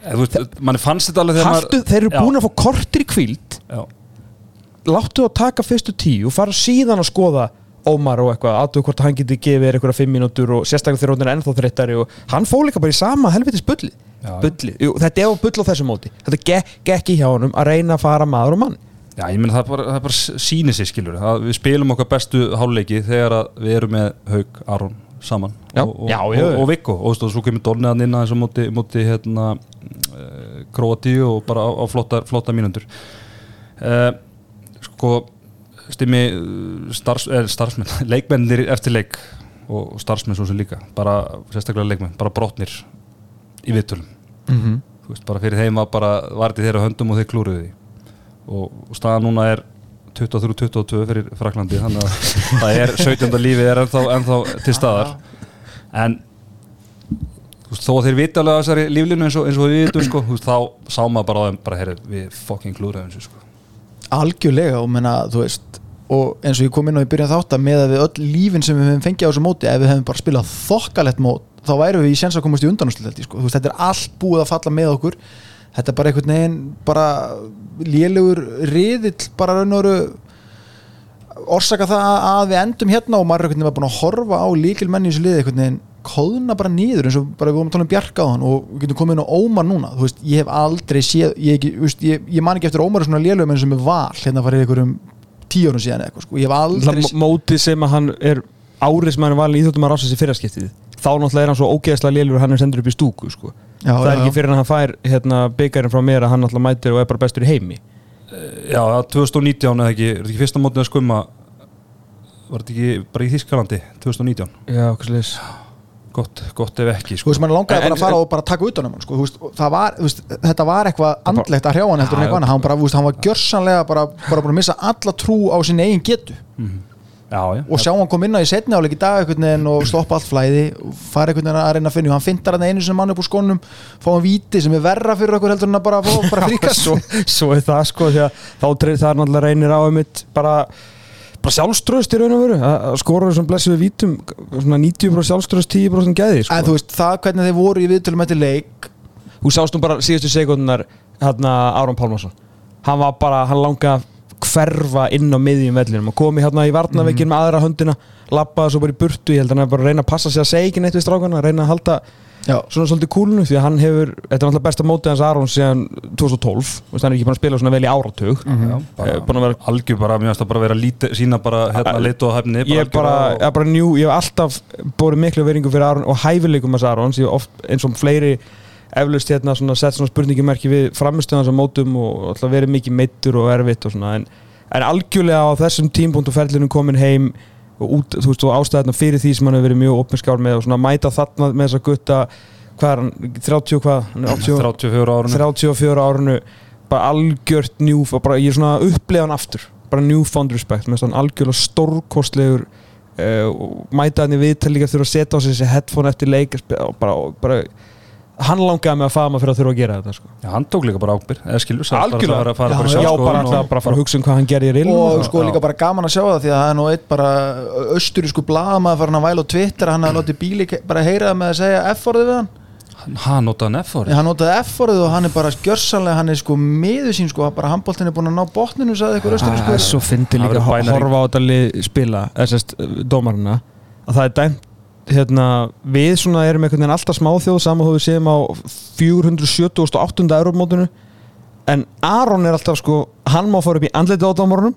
þeir eru búin að fá kortir í kvíld Já, láttu að taka fyrstu tíu og fara síðan að skoða Ómar og eitthvað, aðtöðu hvort hann geti gefið þér eitthvað fimm mínútur og sérstaklega þegar hún er ennþá þreyttari og hann fóð líka bara í sama helvitis bulli, Já. bulli. Jú, þetta er á bull á þessu móti, þetta gekk, gekk í hjá honum að reyna að fara maður og mann. Já, ég menn það er bara, það er bara síni sig skilur. Að við spilum okkar bestu háluleiki þegar við erum með Haug, Aron saman Já. og, og, og, og Viggo. Og, svo kemur Dorniðan inn aðeins á móti, móti hérna, uh, Kroatíu og bara á, á flotta, flotta mínundur uh, sko stimmi uh, starfs, er, starfsmenn, leikmennir eftir leik og, starfsmenn svo sem líka bara sérstaklega leikmenn, bara brotnir í viðtölum mm -hmm. bara fyrir þeim var bara varði þeirra höndum og þeir klúruði því og, og staðan núna er 23-22 fyrir Fraklandi þannig að það er 17. lífið er ennþá, ennþá til staðar en þó að þeir vita alveg að þessari líflinu eins og, eins og við vitum sko, þá sá maður bara heyrðu, við fucking klúruðum sko. Algjörlega og menna veist og eins og ég kom inn á í byrjun þátt að með að við öll lífin sem við hefum fengið á þessu móti ef við hefum bara spilað þokkalett mót þá værum við í séns að komast í undanúslit sko. Þetta er allt búið að falla með okkur þetta er bara einhvern veginn bara lélugur riðill bara raun og veru orsaka það að við endum hérna og maður er einhvern veginn var búin að horfa á líkilmenni í þessu liði einhvern veginn kóðna bara nýður eins og bara við vorum að tala um Bjarka á hann og við getum komið inn á Ómar núna. Þú veist, ég hef aldrei séð ég, ekki, þú veist, ég, ég man ekki eftir Ómar svona lélugum eins og með val hérna farið einhverjum tíu árum síðan eða eitthvað sko. ég hef aldrei séð móti sem að hann er árið sem hann er valið íþjóttum að rása sér fyrraskiptið. Þá náttúrulega er hann svo ógeðslega lélur og hann er sendur upp í stúku sko. Já, það er já, ekki fyrir hann að hann fær hérna, byggarinn frá mér að hann náttúrulega mætir og er bara bestur í heimi. Já, 2019 eða ekki, er þetta ekki fyrsta mótið að skumma var þetta ekki bara í Þískalandi 2019, já, hvað slúðis gott, gott ef ekki Þú sko. veist, mann langaði En- bara að fara og bara taka utan um hann sko. Þú veist, var, þú veist, þetta var eitthvað andlegt að hrjá hann en eitthvað annað. hann, bara, þú hann var gjörsanlega bara, bara búin að missa alla trú á sinni eigin getu Mhm. Já, já, og sjá hann kom inn á í setni áleik í dag einhvern og stoppa allt flæði og fara einhvern veginn að reyna að finna hann fintar hann einu sem mann upp úr skónum fá hann víti sem er verra fyrir okkur heldur en að bara, fá- bara fríkast svo, svo er það sko því að þá treyð það er náttúrulega reynir á einmitt bara, bara sjálfströðst í raun og veru að skora þessum blessu við vítum svona 90% sjálfströðst 10% gæði sko. en þú veist það hvernig þeir voru í viðtölum eftir leik þú sást nú bara síðustu sekundunar hérna Áron Pálmarsson hann var bara, hann langaði að hverfa inn á miðjum vellinum og komi hérna í varnaveikin með aðra höndina lappaði svo bara í burtu, ég held að hann bara reyna að passa sig að segja ekki neitt við strákana, reyna að halda já, svona svolítið kúlunu því að hann hefur þetta er náttúrulega besta mótið hans Aron síðan 2012 og hann er ekki búin að spila svona vel í áratug. Mhm. já bara, Eh, búin að vera algjör bara, mér finnst það bara vera lítið, sína bara hérna leitu og hæfni ég er bara, ég er bara njú, ég hef alltaf bórið miklu veringu fyrir Aron og hæfileikum hans ég oft eins og fleiri eflaust hérna svona sett svona spurningimerki við framistöðans á mótum og alltaf verið mikið meittur og erfitt og svona en, en algjörlega á þessum tímpunkt og ferlinu komin heim og, út, þú veist, og ástæðna fyrir því sem hann hefur verið mjög opinskár með og svona mæta þarna með þessa gutta hvað er hann, 30 hvað? Hann er 80, 34 árunum 34 árunu bara algjört njú og bara ég er svona að upplega hann aftur. Bara newfound respect, með svona algjörlega stórkostlegur uh, mæta hann í viðtal líka þurfa að setja á sig þessi headphone eftir leik og bara, bara hann langaði með að fama fyrir að þurfa að gera þetta sko. Já, hann tók líka bara ábyrg, eða skilur bara Algjörlega. að Já, bara já, sjálfskoðun bara og- alltaf bara að fara að hugsa um hvað hann gerir í reilum og sko já. líka bara gaman að sjá það því að það er nú eitt bara austurísku blaðamaður farin að væla á Twitter hann hafði látið bíli bara heyra það með að segja F-orðið við hann Hann notaði hann F-orðið hann notaði F-orðið og hann er bara skjörsanlega hann er sko miður sín sko bara handbóltin er búin að ná botninu það er svo fyndi Það líka að horfa á þetta lið spila þessast dómarina að það er dæmt hérna, við svona erum einhvern veginn alltaf smáþjóð saman þó við séum á 478. európmótinu en Aron er alltaf sko hann má fara upp í andliti á dómarunum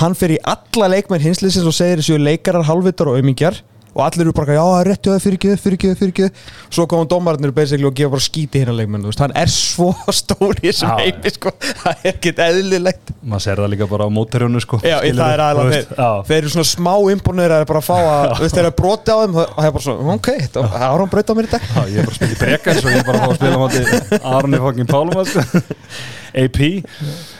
hann fer í alla leikmenn hinsliðsins og segir þessu leikarar, halvvitar og aumingjar og allir eru bara, já, það er rétt, já, fyrirgjöð, fyrirgjöð, fyrirgjöð svo komum dómararnir basically og gefa bara skíti hérna leikmenn, þú veist, hann er svo stóri í þessum heimi, sko, það er ekkert eðlilegt. Maður ser það líka bara á mótarjónu sko Já, skilurðu, það er veist, þeir, þeir eru svona smá imponur að bara fá að, þú veist, þeir eru að broti á þeim og það er bara svona, ok, það er hann breyta á mér í dag. Já, ég er bara að spila í brekar svo ég er bara að fá að spila á AP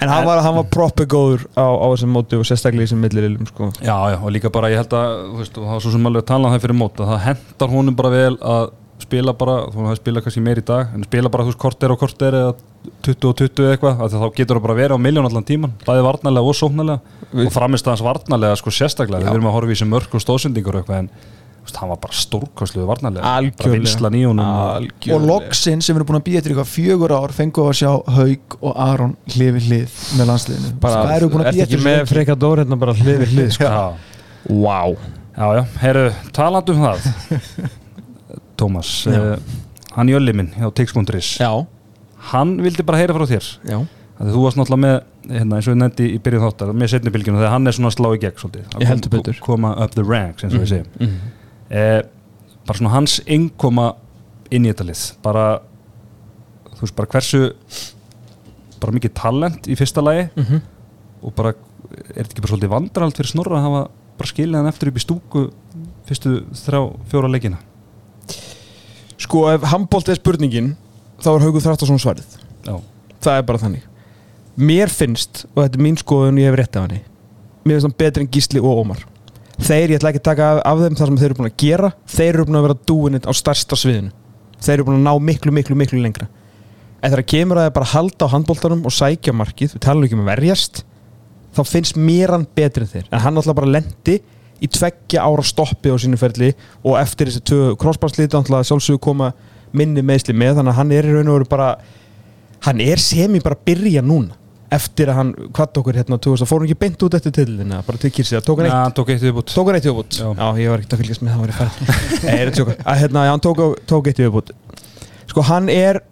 En hann var, var proper góður á, á þessum móti og sérstaklega í þessum millililum, sko. Já, já, og líka bara ég held að veist, það var svo sem alveg að tala um það fyrir mót að það hendar honum bara vel að spila bara, þú veist, spila kannski meir í dag en spila bara, þú veist, korter og korter eða 20 og 20 eða eitthvað, þá getur það bara verið á miljón allan tíman, bæði varnarlega og sóknarlega. Við- og framist aðeins varnarlega sko sérstaklega, Já. við erum að horfa í þessi mörk og stóðsendingur eitthvað en hann var bara stórkostluðu varnarlega Algjörlega. vinslan í honum og, loksinn sem við erum búin að býja eftir eitthvað fjögur ár fengum við að sjá Haug og Aron hlið við hlið með landsliðinu. Bara, það eru búin að býja eftir með freka dór hérna bara hlið við hlið, sko? Já, Wow já, já, heyrðu, talandi um það. Tómas uh, hann Jölli minn hjá Tix.is Já, hann vildi bara heyra frá þér. Já. Þú varst náttúrulega með, hérna, eins og við nefndi í byrjun þáttar, með setni bylgjuna þegar hann er svona að slá í gegn svolítið. Ég heldur betur. Koma up the ranks, eins og við segjum. Mhm. Eh, bara svona hans innkoma inn í þetta lið. Bara, þú veist, bara hversu, bara mikið talent í fyrsta lagi Mhm. og bara, er þetta ekki bara svolítið vandrald fyrir Snorra að hafa bara skilið hann eftir upp í stúku fyrstu þrjá, fjóra leikina? Sko, ef handbólt er spurningin þá er Haugur Þráttarsson svarið Já. Það er bara þannig Mér finnst, og þetta er mín skoðun ég hef rétt af henni Mér finnst hann betri en Gísli og Ómar Þeir, ég ætla ekki að taka af, af þeim það sem þeir eru búin að gera. Þeir eru búin að vera dúinit á starsta sviðinu. Þeir eru búin að ná miklu, miklu, miklu lengra. En þegar kemur að það bara að halda á handbóltanum og sækja markið, við talum ekki um að verjast þá finnst mér hann betri en þeir. En hann alltaf bara lendi í tveggja ára stoppi á sínu ferli og eftir þessi tvö crossbarslít alltaf sjálfsögur koma minni meðsli með. Þannig að hann er í raun og veru bara hann er sem í bara að byrja núna eftir að hann hvað okkur hérna 2000 fór hann ekki beint út eftir tillina bara til kýrsi tók hann Já, eitt hann tók eitt viðbútt. tók hann eitt viðbútt Já. já. ég var ekkert að fylgjast með það var í færð Nei, ég er að tjóka. að hérna, já, hann tók, tók eitt viðbútt sko hann er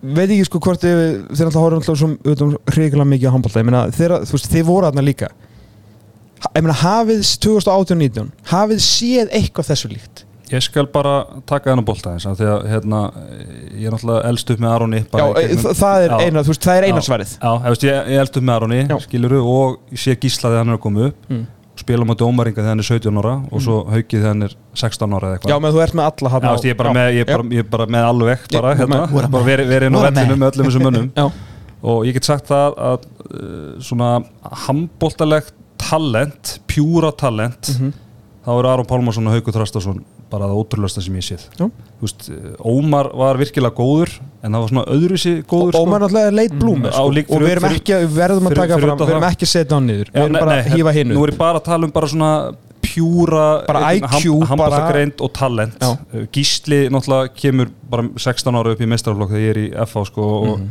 veit ekki sko hvort þið, þeir alltaf horfum alltaf svo hrigilega mikið á handbólta ég meina þeir, þú veist, þið voru þarna líka ég meina hafið 2018-19 hafið séð eitthvað þessu líkt Ég skal bara taka þennan bolta eins því að hérna, ég er náttúrulega elst upp með Aroni já, bara gegnum- þa- það er eina, veist, það er eina Já. svarið. Já, veist, ég, ég elst upp með Aroni, skiluru og ég sé gíslaði hann er að koma upp. Mm. spila á móti ómaringa þegar hann er 17 ára og svo haukið þegar hann er 16 ára já, menn þú ert með alla veist, ég, er bara með, ég, er bara, ég er bara með alveg bara, Já, hérna, bara verið veri inn á vellinu með. öllum þessum mönnum. Já, og ég get sagt það að uh, svona handbóltalegt talent, pjúra talent Mhm. þá eru Aron Pálmarsson og Haukur Þrastarsson bara það ótrúlega sem ég séð veist, Ómar var virkilega góður en það var svona öðruvísi góður sko. Ómar náttúrulega er leit blúmi Mm, sko. og við erum ekki, við verðum að taka fyrir fram við erum ekki að setja á niður við erum bara að hýfa hinu Nú er ég bara að tala um bara svona pjúra Bara IQ, bara- handbóltagreind og talent Já. Gísli náttúrulega kemur bara 16 ára upp í meistarflokk þegar ég er í FH sko, og Mhm.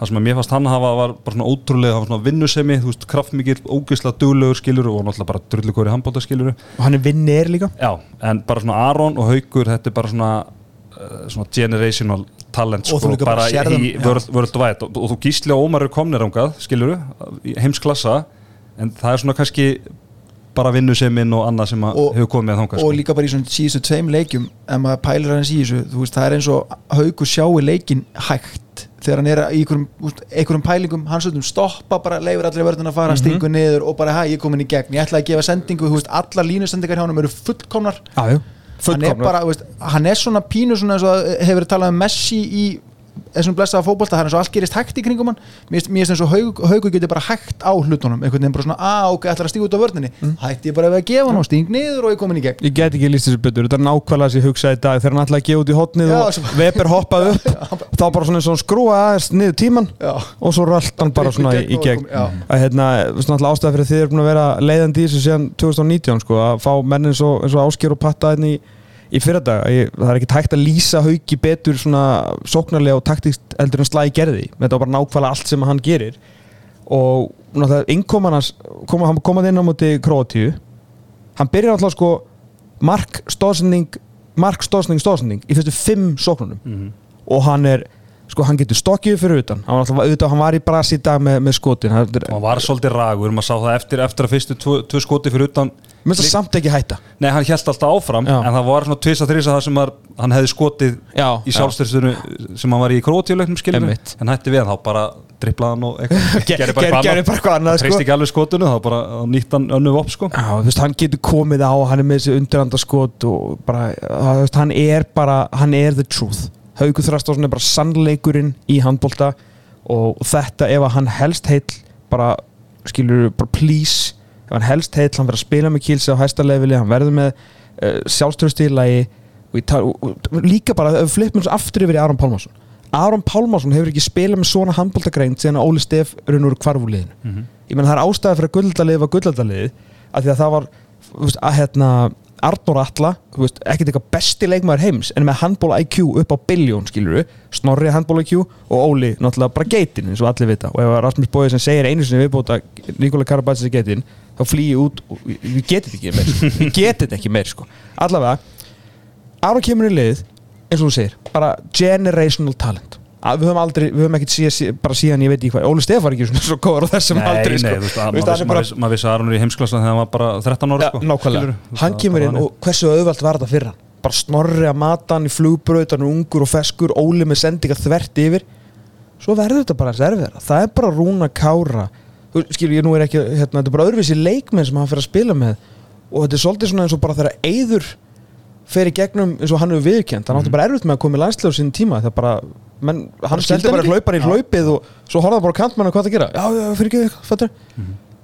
Það sem að mér fannst hann hafa var bara svona ótrúlega, hann var svona vinnusemi þú veist, kraftmikið, ógeðslega duglegur skilur og náttúrulega bara drullugur í handbólta skilur og hann er vinnir líka. Já, en bara svona Aron og Haukur þetta er bara svona, uh, svona generational talent Og sko, bara bara í worldwide. Og, og þú Gísli og Ómar eru komnir ángað skilur heimsklassa en það er svona kannski bara vinnuseminn og annað sem hefur komið að þangað og sko. líka bara í svona síðustu tveim leikjum ef maður pælir hans í þessu þú veist, það er eins og haugur sjáu leikin hægt þegar hann er í einhverjum, pælingum, hann svolítum stoppa bara leifur allir vörðin að fara, Mhm. stingu niður og bara, hæ, ég er komin í gegn, ég ætla að gefa sendingu. Þú veist, allar línusendingar hjá hann eru fullkomnar. Já, já, hann er bara, veist, hann er svona pínu svona eins og hefur talað um Messi í þessum blessaða fótbolta, það er eins og allt gerist hægt í kringum hann. Mér finnst- eins og haug, haugur getur bara hægt á hlutunum, einhvern veginn bara svona, að ok, ætlar að stíga út á vörninni, hætti ég bara við að gefa hann og sting niður og ég komin í gegn. Ég get ekki líst þessu betur, þetta er nákvæmlega ég hugsaði dag þegar hann ætlaði að gefa út í hotnið og svo- Weber hoppaði upp þá bara svona eins og hann skrúa aðeins niður tíman Já. og svo rölt hann bara svona í, gegn að hérna, svona ástæða fyrir að í þessu síðan 2019 að fá menn eins og, eins og Ásker og Patta í, í fyrir dag, það er ekki tækt að lýsa hauki betur svona sóknarlega og taktist eldur en slæði gerði. Þetta var bara nákvæmlega allt sem hann gerir. Og náttúrulega innkoman hans koma, hann komað inn á móti Kroatíu hann byrjar alltaf sko mark, stóðsending mark, stóðsending, stóðsending í fyrstu fimm sóknunum. Mhm. og hann er sko hann getur stokkið fyrir utan hann var, alltaf, auðvitað, hann var í brasi í dag með, með skotin hann hann var svolítið ragur, maður sá það eftir, eftir að fyrstu tvö, tvö skoti fyrir utan mér finnst það samt ekki hætta nei, hann held alltaf áfram Já. en það var svona tvisa þrisa það sem var, hann hefði skotið já, í sjálfstyrstunu sem hann var í krótíuleiknum Einmitt. en hætti við, þá bara driplaði hann og eitthvað, Ge- gerði bara eitthvað annað. sko. ekki alveg skotinu, þá bara nýtt hann önnu vopp sko Já, þú veist, hann getur komið á, hann er með þessi undirandaskot og bara, þú veist, hann er bara, hann er the truth. Haugur Þrastásson er bara sannleikurinn í handbolta og þetta ef að hann helst heill, bara, skilur, bara please, ef hann helst heill, hann verður að spila með kílsi á hæsta leveli, hann verður með uh, og, og líka bara, flippum svo aftur yfir í Aron Pálmarsson. Aron Pálmarsson hefur ekki spilað með svona handboltagrein síðan að Óli Stef raun úr kvarfuliðinu Mhm. ég menn það er ástæða fyrir að gullaldaliðið var gullaldaliðið af því að það var að hérna Arnór Atla, ekkert eitthvað besti leikmaður heims en með handból IQ upp á biljón skiluru, Snorri handból IQ og Óli náttúrulega bara geitin eins og allir vita. Og ef Rasmus Bóið sem segir einu sinni viðbóta Nikola Karabatsis er geitin þá flýi út við getum ekki meir sko. við getum þetta ekki meir sko. Allavega, Aron kemur í liðið eins og þú segir, bara generational talent að við höfum aldrei, við höfum ekkert síðan, bara síðan ég veit ekki hvað, Óli Stef var ekki svona svo góður á þessum Nei, aldrei nei, sko. Þú veist, maður bara- vissi- að Aron er í heimsklassa þegar hann var bara 13 ára Já, sko, nákvæmlega, veist, hann kemur inn og hversu auðvelt var þetta fyrir hann? Bara snorri að mata hann í flugbraut hann er ungur og feskur, Óli með sendinga þvert yfir. Svo verður þetta bara erfiðara. Það er bara rúna kára. Þú skilur ég nú er ekki, hérna, þetta er bara öðruvísi leikmenn sem hann fyrir að spila með. Og þetta er svolítið svona eins og bara þegar Eyður fer í gegnum eins og hann hefur viðkjönd hann átti bara erfitt með að koma í landslegu sinni tíma það bara, menn, hann skildi bara hlaupar í hlaupið og svo horfði hann bara á kantmann hvað það gera? Já, já, fyrir ekki eitthvað, fattur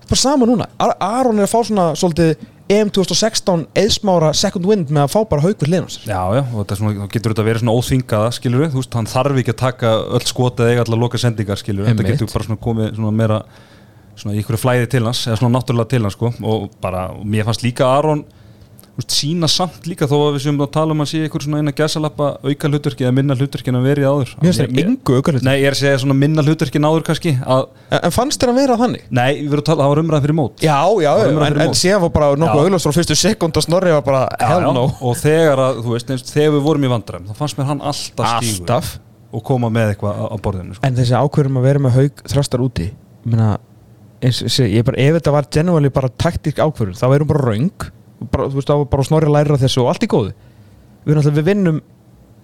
bara sama núna, Ar Aron er að fá svona svolítið EM 2016 eðsmára second wind með að fá bara haug við hliðum sér. Já, já, og þetta svona, getur þetta verið svona óþvingaða, skilur við, þú veist, hann þarf ekki að taka öll skotið eða allar loka sendingar, skilur við, þetta getur bara svona komið svona meira, svona í ykkur flæði til hans, eða svona náttúrulega til hans, sko, og bara, mér fannst líka Aron, sína samt líka þó að við séum að tala um að sé ykkur svona eina gæsalappa auka hlutverki eða minna hlutverki en að verið áður. mér finnst það engu aukarlega Nei, ég er að segja svona minna hlutverki en áður kannski, að, en, en fannst þér að vera þannig? nei, við verðum að tala, það var umræð fyrir mót. já, já, en, fyrir en mót. síðan var bara nokkuð auglust frá fyrstu sekund og snorri var bara hell Já, já, no og þegar að, þú veist, eins, þegar við vorum í vandræm, þá fannst mér hann alltaf stígur alltaf og koma með eitthvað á borðinu, sko. Að bara, var þú veist, þá var bara snorri læra af þessu og allt í góðu. Við, við vinnum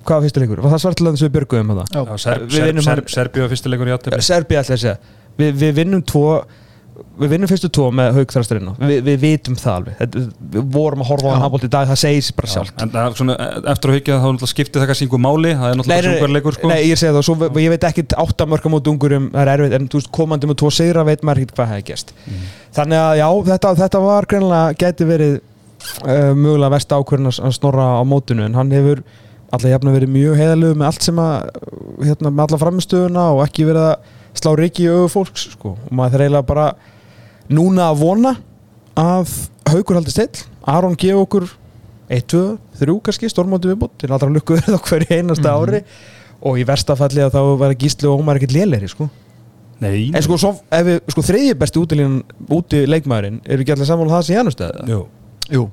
hvað var fyrstu leikur? Var það svartilega þess að við björguðum að það? Serbíu að fyrstileikur í aðtöfli Serbi alltaf að segja. Við, við vinnum tvo við vinnum fyrstu tvo með haug þrasturinn við, við vitum það alveg. Þetta, við vorum að horfa á hann handbólt í dag það segir sér bara Já, sjálft. En það er svona, eftir að hyggja þá náttúrulega skiptir það kannski einhver máli. Það er náttúrulega sjúkvarleikur sko. nei, ég segi það, svo, ég veit ekki átta mörka mót ungurum, það er erfitt en þú veist, komandi með tvo sigra veit maður ekki hvað hefði gæst þannig að já, þetta, þetta var greinlega, geti verið uh, mögulega vest ákvörðin að að snorra á mótinu en hann hefur alltaf jafn verið mjög heiðalög með allt sem að hérna, með alla framistöðuna og ekki verið að slá reiki í augu fólks sko. og maður þarf eiginlega bara núna að vona að haugur haldist til Aron gefa okkur 1, 2, 3 kannski stórmóti viðbútt til allra lukku verið á hverju einasta ári. Og í verstafalli að þá var Gísli og Ómar ekkert lélegri sko. nei, en sko, svo, við, sko þriðji besti útilínan úti leikmaðurinn, eru ekki allir sammála um það sem Janus stöði jú Jú.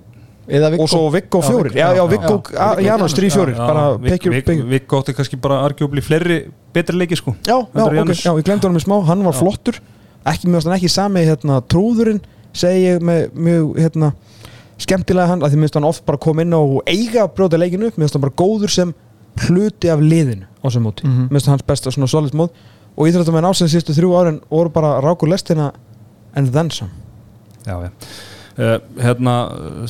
Viggo. Og svo Viggo Já, fjórir. Viggo, já, já, já, Viggo, já. já, Viggo Janus, þrý fjórir. Já, Vik gótti kannski bara argjúbli fleiri betri leiki sko já, já, Heldur en ok, Janus. já, ég glemdi honum í smá, hann var flottur. Ekki mjög ekki sami hérna, trúðurinn segi ég með mjög hérna, skemmtilega hann, að því minnst hann oft bara kom inn á og eiga að brjóta leikinu minnst hann bara góður sem hluti af liðinu á sem móti, minnst hans besta svona solid mót. Og íþrættum en ásins sístu þrjú árin voru bara rákur lestina en then some. Já, já hérna,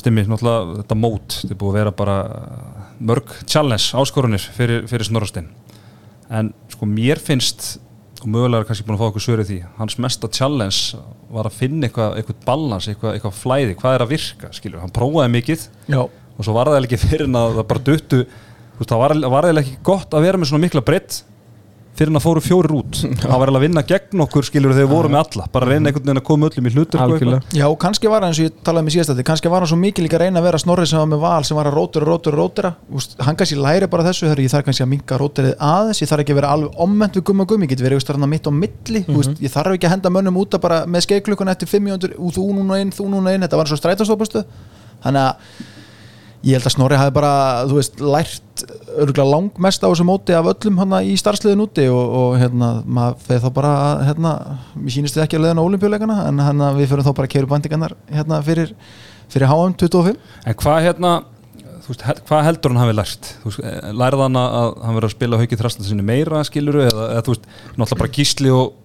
Stimmi, náttúrulega þetta mót, þetta er búið að vera bara uh, mörg challenge, áskorunir fyrir, fyrir Snorrastein en sko mér finnst og mögulega er kannski búin að fá okkur svörið því hans mesta challenge var að finna eitthvað, eitthvað balans, eitthvað, eitthvað flæði hvað er að virka, skilur, hann prófaði mikið Já. og svo var það ekki fyrir en að það bara duttu. Þú veist, það var, var ekki gott að vera með svona mikla breytt fyrir en að fóru fjórir út. Það var eiginlega að vinna gegn okkur skilur þegar við vorum með alla. Bara að reyna einhvern veginn að koma öllum í hlutur Algjörlega. Já, og kannski var hann eins og ég talaði með síðast að kannski var hann svo mikið líka að reyna að vera snorrið sem var með val sem var að rótura, rótura, rótura Úst, hann kannski læri bara þessu þegar ég þarf kannski að minka róturið aðeins, ég þarf ekki að vera alveg omment við gumma gummi, ég get verið veist, þarna mitt á milli mm -hmm. ég þarf ekki að henda mönnum út að bara með ég held að Snorri hafi bara, þú veist, lært örgulega langmest á þessu móti af öllum hana í starfsliðin úti og, og hérna, maður feði þá bara hérna, mér sýnist þið ekki að leiðan á olimpíuleikana en hérna, við fyrir þá bara að keiru bandingarnar hérna, fyrir, fyrir HM 25 en hvað hérna þú veist, hvað heldur hann hafi lært? Eh, lærði hann að hann verið að spila hauki þrastan sinni meira skiluru eða, eða þú veist, náttúrulega bara gísli og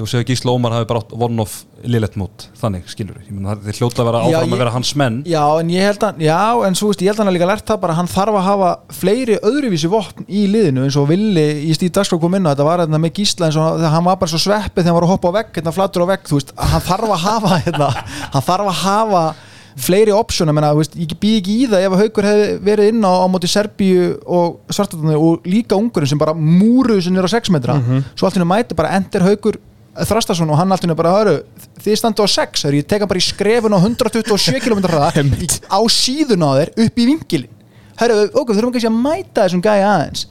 ef þú segir Gísli Ómar hafi bara átt one of liðlegt mót, þannig skiluru ég menn það er hljóta að vera Já, áfram ég- að vera hans menn. Já, en ég held að, já, en svo veist, ég held að hann hafi líka lært það bara, hann þarf að hafa fleiri öðruvísi vopn í liðinu eins og Villi í stíð dagskrá kom inn á. Þetta var þetta með gísla eins og hann- var bara svo sveppið þegar hann var að hoppa á vegg, hérna flatur á vegg, þú veist, hann þarf að hafa, hérna, hann þarf að hafa fleiri option, ég menna, þú veist, ég bý ekki í það ef að Haukur hefði verið inn á, á móti Serbíu og Svartatunni og líka ungurinn sem bara múruðu sem er á 6 metra, svo allt henni mæti bara endur Haukur Þrastason og hann allt henni bara, hörru, þið standu á 6, hörru, ég teka bara í skrefun á 127 km hraða á síðun á þér upp í vingilin hörru, ok, við þurfum kannski að mæta þessum gæja aðeins.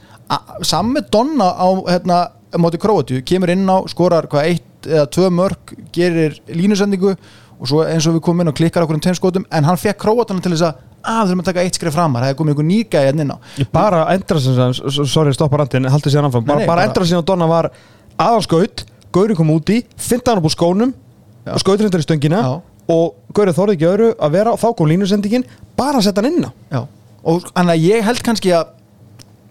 Samme Donna á hérna, móti Króatíu, kemur inn á skorar hvað eitt eða tvö mörg gerir línusendingu og svo eins og við komum inn og klikkar okkur um tveim skotum en hann fekk Króatana til þess að að við þurfum að taka eitt skref framar, það er komið einhver nýgæja hérna inn á. Bara endra sem sorry, stoppa randin, haldið síðan áfram. Bara, bara endra sem á Donna var aðanskaut Gauri kom úti, finta hann upp úr skónum Já. og skautur hendur í stöngina Já. og Gauri þorði ekki öðru að vera þá kom línusendingin, bara að setja hann inn á Já, og þannig að ég held kannski að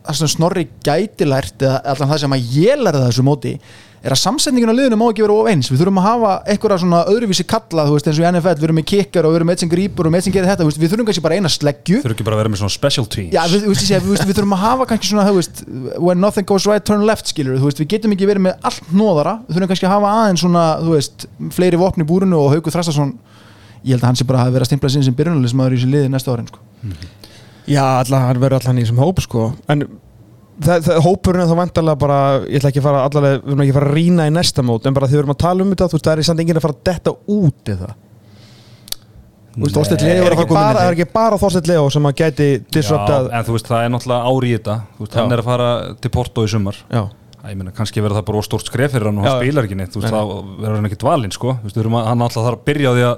það sem Snorri gæti lært eða allan það sem að ég lærði þessu móti er að samsendingin á liðinu má ekki vera of eins. Við þurfum að hafa einhverja svona öðruvísi kalla þú veist eins og í NFL, við erum með kikkar og við erum með eitt sem grípur og með eitt sem gerir þetta, við þurfum kannski bara eina sleggju. Þurfa ekki bara að vera með svona special teams. Já, við, við, við, við, þurfum að hafa kannski svona, veist, when nothing goes right, turn left, skilur, veist, við getum ekki verið með allt nóðara, við þurfum kannski að hafa aðeins svona, veist, fleiri vopn í búrinu og Haukur Þrastason, ég held að hann sé bara að vera að stimpla sinn sem byrjunalismæður í þessu liði næsta árin, sko. Já, allan, hann verður allan í þessum hóp sko. En það, það, hópurinn er þá vantarlega bara ég ætla ekki að fara allavega, við erum ekki að fara að rýna í næsta mót en bara því við erum að tala um þetta, þú veist, það er samt enginn að fara að detta út eða? Þú veist, Þorsteinn Nei. Leó er bara, er í ekki bara Þorsteinn Leo sem að gæti disruptað Já, en þú veist, það er náttúrulega ári í þetta. Þú veist, hann Já. er að fara til Porto í sumar. Já, Æ, ég meina, kannski verður það bara stórt skref fyrir hann og hann spilar ekki neitt, þú veist, þá verður hann ekki dvalinn, sko. Þú veist, við erum að- hann alltaf þarf að byrja á því að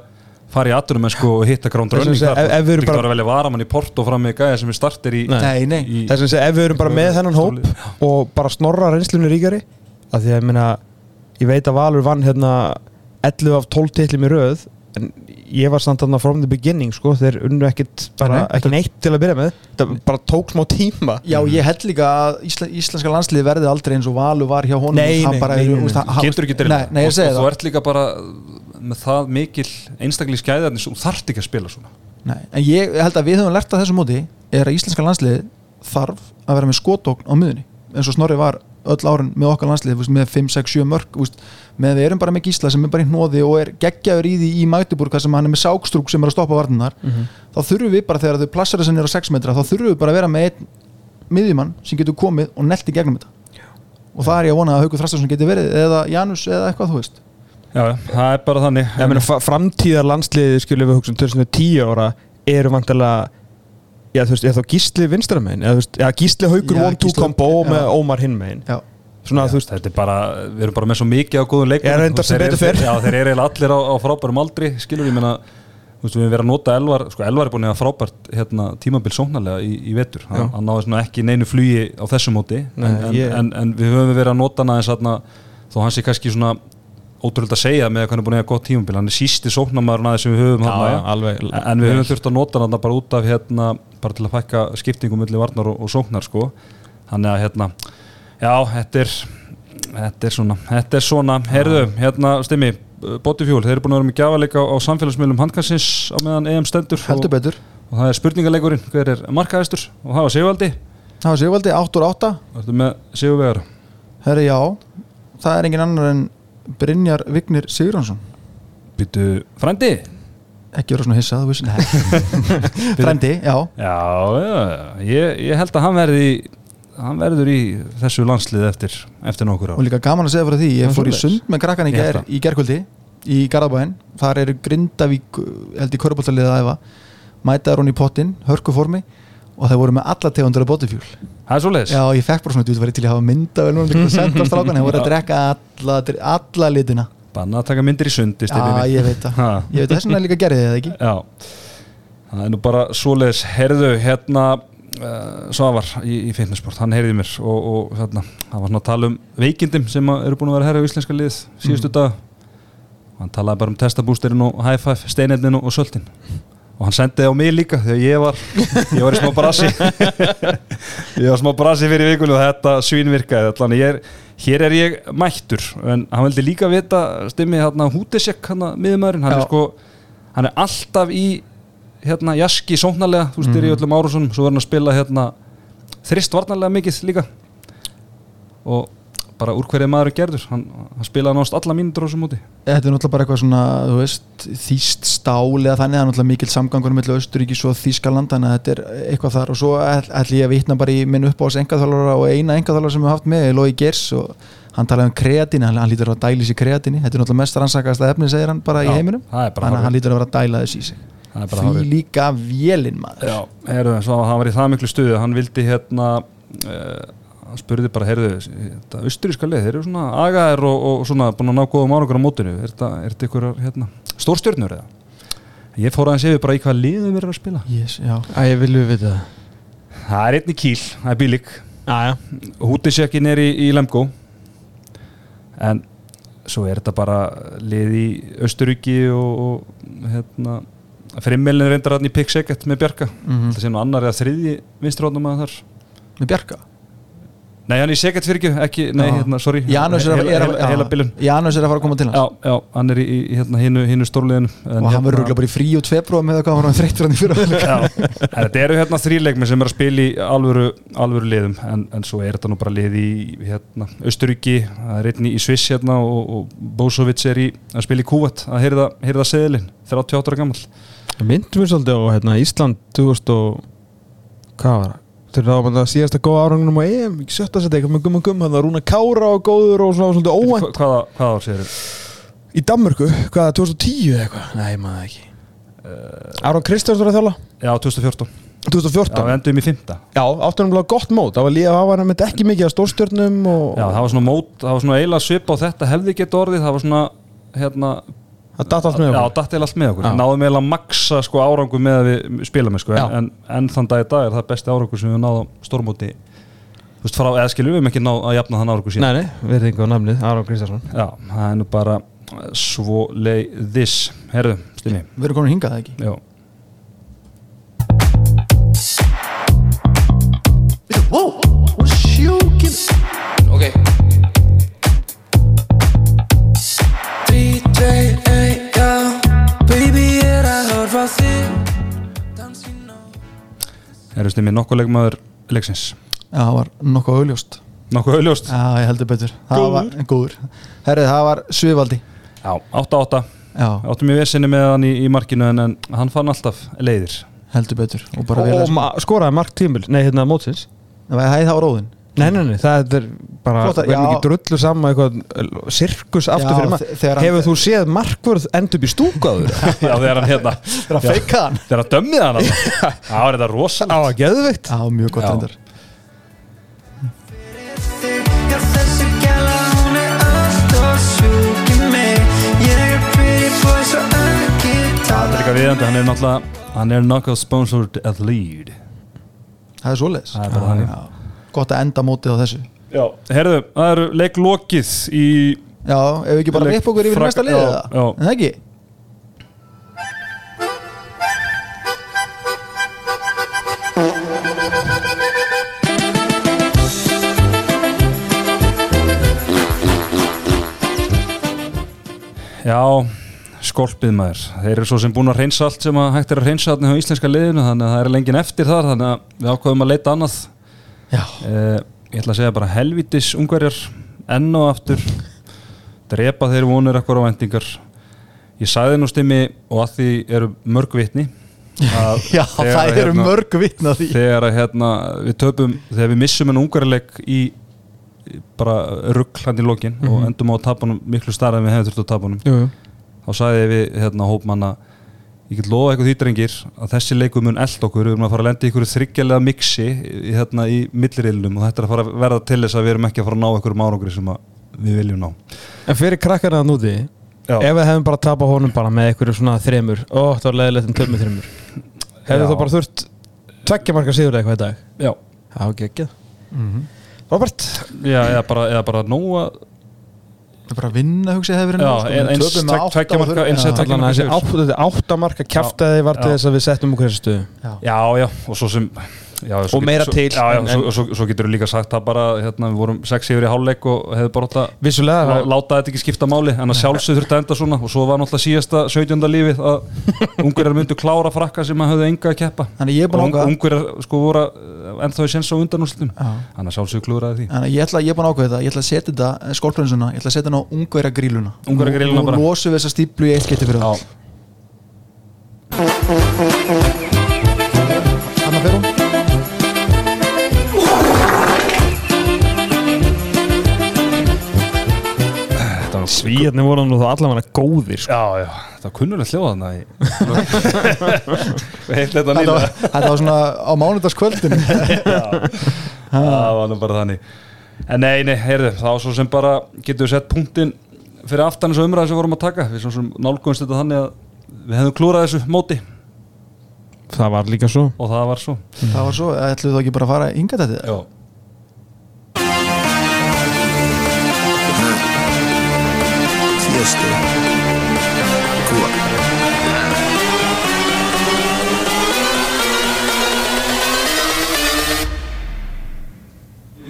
fara í atvinnum sko, og hitta gránd rönning þar, ef- ef við erum bara- að velja varamann í Porto fram með gæja sem er starter í, Nei. Nei, nei. í þess að segja, ef við erum bara með þennan hóp Stóli- og bara snorra reynslunni ríkari að því að ég meina ég veit að Valur vann hérna 11 af 12 titlum í röð en ég var samt þarna from the beginning sko, þeir unnu ekkit bara, Nei, ekki neitt til að byrja með. Það bara tók smá tíma. Já, ég held líka að Ísla, íslenska landslið verði aldrei eins og Valur var hjá honum. Nei, Hann nei, bara nei, eru, nei, þú veist, nei. hann- getur ekki Nei, nei, ég og, segi og þú það. ert líka bara með það mikil einstaklega skæðarnis og þarft ekki að spila svona. Nei, en ég held að við höfum lært að þessu móti er að íslenska landslið þarf að vera með skotókn á miðunni eins og Snorri var öll árun með okkar landslið með 5, 6, 7 mörg með við erum bara með gísla sem er bara í hnóði og er geggjaður í því í Magdeburg sem hann er með sákstrúk sem er að stoppa varnar þá þurfum við bara þegar þau plassara sem er á 6 metra þá þurfum við bara að vera með einn miðjumann sem getur komið og nelti gegnum þetta. Og það er ég að vona að Haukur Þrastarsson getur verið eða Janus eða eitthvað þú veist Já, það er bara þannig Ég meina, fa- framtíðar landsliði skilum við hugsa um 2010 ára eru vantilega Já, þú veist, er þá gísli vinstramenn eða þú veist, já, gísli haugur Já, 1-2 Gísli- kombo já. með Ómar hinn megin Já, Svona, þú veist, Þetta er bara, við erum bara með svo mikið á góðum leikum Já. Já, þeir eru allir á, á frábærum aldri skilur ég meina Þú veist, við erum verið að nota Elvar, sko Elvar er búin að hafa frábært hérna, tímabil sóknarlega í, í vetur hann, Já. hann náði svona ekki neinu flugi á þessu móti Nei, en, en, ég- en, en við höfum verið að nota hann aðeins þó hann sé kannski svona ótrúlega að segja með að hann er búin að hafa gott tímabil. Hann er sísti sóknarmaður aðeins sem við höfum já, já, alveg En- við höfum þurft að nota hann bara út af hérna, bara til að fækka skiptingum milli varnar og, og sóknar sko. Þannig að hérna, já, þetta er, þetta er svona, þetta er svona, heyrðu, hérna, stimmi, Botifjól, þeir eru búin að vera með gjafaleika á samfélagsmiðlum handkassins á meðan EM stendur og, betur. og það er spurningaleikurinn, hver er markaðistur og það var Sigvaldi, Það var Sigvaldi, 8 úr 8 það ertu með Sigurvegar. Herri já, það er engin annar en Brynjar Vignir Sigurðansson Býtu, frændi? ekki vera svona hissað. Frendi, já Já, já, já, ég, ég held að hann verði hann verður í þessu landslið eftir, eftir nokkur og ár líka gaman að segja fyrir því ég fór í sund með krakkan í, ger, í gerkvöldi í Garðabæn, þar eru Grindavík held í Körbóltaliðið að æfa. Mætaður hún í pottin, hörku formi og þeir voru með alla tegundur af botifjúl Það er svo leiðis já, ég fekk bara svona, þú væri til að hafa mynda vel núna að senda á strákan, þeir voru að drekka alla, alla litina. Banna að taka myndir í sundi já, ég veit það, ég veit þess vegna líka gerði þið það ekki? Já, það er nú bara svoleiðis, herðu, hérna uh, Svavar í, í fitnessport, hann heyrði mér og, og hérna, hann var svona að tala um veikindum sem eru búin að vera herra á íslenska lið síðustu mm. dag hann talaði bara um testabústerinn og high five, steinetnin og, og söltin og hann sendiði á mig líka þegar ég var ég var í smá brasi. Ég var smá brasi fyrir vikunni og þetta svínvirkaði allan. Ég er, hér er ég mættur en hann vildi líka vita stimmið hérna hútisek hann miðumæðurinn hann Já. er sko hann er alltaf í hérna jaski sóknarlega, þú veist, er í öllum árusunum svo er hann að spila hérna þrist varnarlega mikið líka. Og bara úr hverju maður er gerður. Hann, hann spilaði nást alla mínútur á þessum móti. Þetta er náttúrulega bara eitthvað svona, veist, þýst stál eða þannig, það er náttúrulega mikil samgangur með Östuríkis og Þýskaland, þannig að þetta er eitthvað þar. Og svo ætl ætl ég að vitna bara í minn uppáhalds engaþálara og eina engaþálara sem við haft með, Lói Gers og hann talaði um kreatín, hann, hann lítur að dæla í kreatíni, þetta er náttúrulega mest rannsakast efni, segir hann bara í Já, heiminum, er bara þannig að hann lítur að að hann spurði bara, heyrðu, þetta austuríska lið, þeir eru svona agaðir og, og svona búin að ná góðum árangur á mótinu. Er þetta, er þetta ykkur hérna, stórstjörnur eða? Ég fór aðeins yfir bara í hvað liðum við erum að spila. Yes, já. Æ, ég vil við vita það. Það er einn í Kíl, það er Bílik Æja Hútisjökin er í, í Lemgo. En svo er þetta bara lið í Östuríki og, og hérna Frimmelin reyndar hann í Pick Second með Bjarka. Mm það sé nú annar eða þriðji vinstrónum að þar. Með Bjarka. Nei, hann er í Second fyrir ekki, ekki nei, hérna, sorry. Janus er, að- heila, er, heila, heila bilun Janus er að fara að koma til hans. Já, já, hann er í, í hérna, hinu, hinu stórliðinu og hann verður örugglega bara í frí út februar með hvað hann þreyttur hann í fyrra? Já, en þetta eru hérna þrýleikmi sem er að spila í alvöru, alvöru liðum en, en svo er þetta nú bara lið í hérna, Östuríki, það er einni í Sviss hérna og, og Bósovits er í að spila í Kúvat að heyrða, heyrða seðilinn 38 ára gammal Myndum við svolítið á hérna, Ísland 2000 og hvað var það? Þegar það var bara síðasta góða árangunum á EM ekki sjötta seti eitthvað með gumma gumma það var Rúna Kára og góður og svona svolítið óvænt. Hvaða, hvaða ár segir í Danmörku, hvaða 2010 eða eitthvað? Nei, maður ekki. Aron Kristjáns var að þjála Já, 2014 Já, 2014 við endum í fymta Já, áttunum bara gott mót. Það var líka að hafa með ekki mikið af stórstjörnum og Já, það var svona mót, það var svona eiginlega svip á þetta hefði gett orðið, það var svona hérna, það datt allt með Já, okkur. datt eða allt með okkur. Já. Náðum eiginlega að maksa sko árangur með að við spila með sko Já. en, en þann dag í dag er það besti árangur sem við náðum stórmóti. Þú veist, frá, eða skilur við höfum ekki ná að jafna þann árangur síðan. Nei, nei, við erum ekki á namnið, Aron Kristjánsson. Já, það er nú bara svo leiðis Herðu, stinni við erum komin hingað ekki? Já, Whoa, what's sjoken? Ok. 3, Hlusti mér nokkuð leikmaður leiksins? Já, það var nokkuð augljóst. Nokkuð auðljóst Já, ég heldur betur. Góður. var góður. Herrið, það var Svivaldi Já, 8-8 Já, Áttum ég vesinni með hann í, í markinu en, en hann fann alltaf leiðir. Heldur betur. Og bara vel og ma- skoraði mark tímil, nei hérna mótsins. Það var það var róðin Nei, nei, nei, það er bara Flott að- við erum já. ekki drullu saman eitthvað uh, sirkus aftur Já, fyrir maður. þegar hann- Hefur þú séð markvörð end upp í stúkaður? Já, þegar hann hérna Það er að feika hann. Þegar hann dömmið hann það er þetta rosa Á að geðveikt. Já, mjög gott er er ekki Það er líka viðandi, hann er náttúrulega Hann er knockout sponsored at lead. Það er svoleiðis. Það er bara þannig. Gott að enda mótið á þessu Já, herðu, það eru leiklokið í Já, ef við ekki bara ripp okkur yfir næsta liðið já. En það ekki? Já, skolpið maður Þeir eru svo sem búin að reynsa allt sem að hægt er að reynsa hjá íslenska liðinu þannig að það er lengin eftir þar þannig að við ákvaðum að leita annað Eh, Ég ætla að segja bara helvitis ungverjar enn og aftur. Drepa þeir vonur ekkur á vendingar Ég sagði nú stimmi og að því eru mörg vitni já þegar það að, eru hérna, mörg vitna því. þegar að hérna, við töpum þegar við missum en ungverjarleik í bara rugg hann í lokin og endum á honum miklu starra en við hefum þurft að tapa honum Jú, jú. þá sagði við hérna, hópmanna ég get lofa eitthvað því drengir að þessi leikum mun eld okkur, við erum að fara að lenda í ykkur þryggjalega mixi í, hérna, í millirilnum og þetta er að fara að verða til þess að við erum ekki að fara að ná ykkur árangri sem að við viljum ná. En fyrir krakkarna að núti Já. Ef við hefum bara tapað honum bara með einhverju svona þremur Ó, það var leiðilegt um tömmu þremur. Hefðu Já. þá bara þurft tveggja marka sigur eitthvað í dag? Já, Já, ekki ekki Robert? Já eða bara, eða bara nóga Það er bara að vinna hugsa ég hefur eins- töpum með tvek- átta tveggja og marka, þurfum- eins- Já. tveggja- Allan að þessi marka átt- þetta áttamarka kjaftaði var til þess að við settum okkur þessu stöðu. Já, já, og svo sem já, Og meira svo, til, Já, já, en- svo, svo, svo getur við líka sagt það bara hérna, við vorum sex yfir í hálfleik og hefði bara Vissulega lá, láta þetta ekki skipta máli en að sjálfsög þurfti að enda svona. Og svo var náttúrulega síðasta 17. lífið að ungverjar myndu klára frakka sem að höfðu enga að keppa. Og ungverjar sko voru að- ennþá í sens á undanúslutum þannig að sjálfsög klúraði því. Þannig að ég ætla, ég er búin að ákveða það, ég ætla að setja þetta skólprinsuna, ég ætla að setja hann á ungverja gríluna Ungverjagrilluna Nú- Svíjarnir voru nú þá allavega góðir sko. Já, já, það var kunnulegt hljóða þannig Heilt þetta var, var svona á mánudagskvöldin Það var nú bara þannig. En nei, nei, heyrðu, þá svo sem bara getum við sett punktinn fyrir aftan þessu umræði sem við vorum að taka. Við svo sem nálgumst þetta þannig að við hefðum klúrað þessu móti. Það var líka svo. Og það var svo. Það var svo, ætluðu þá ekki bara að fara yngat þetta Já, Tiesto. Cool.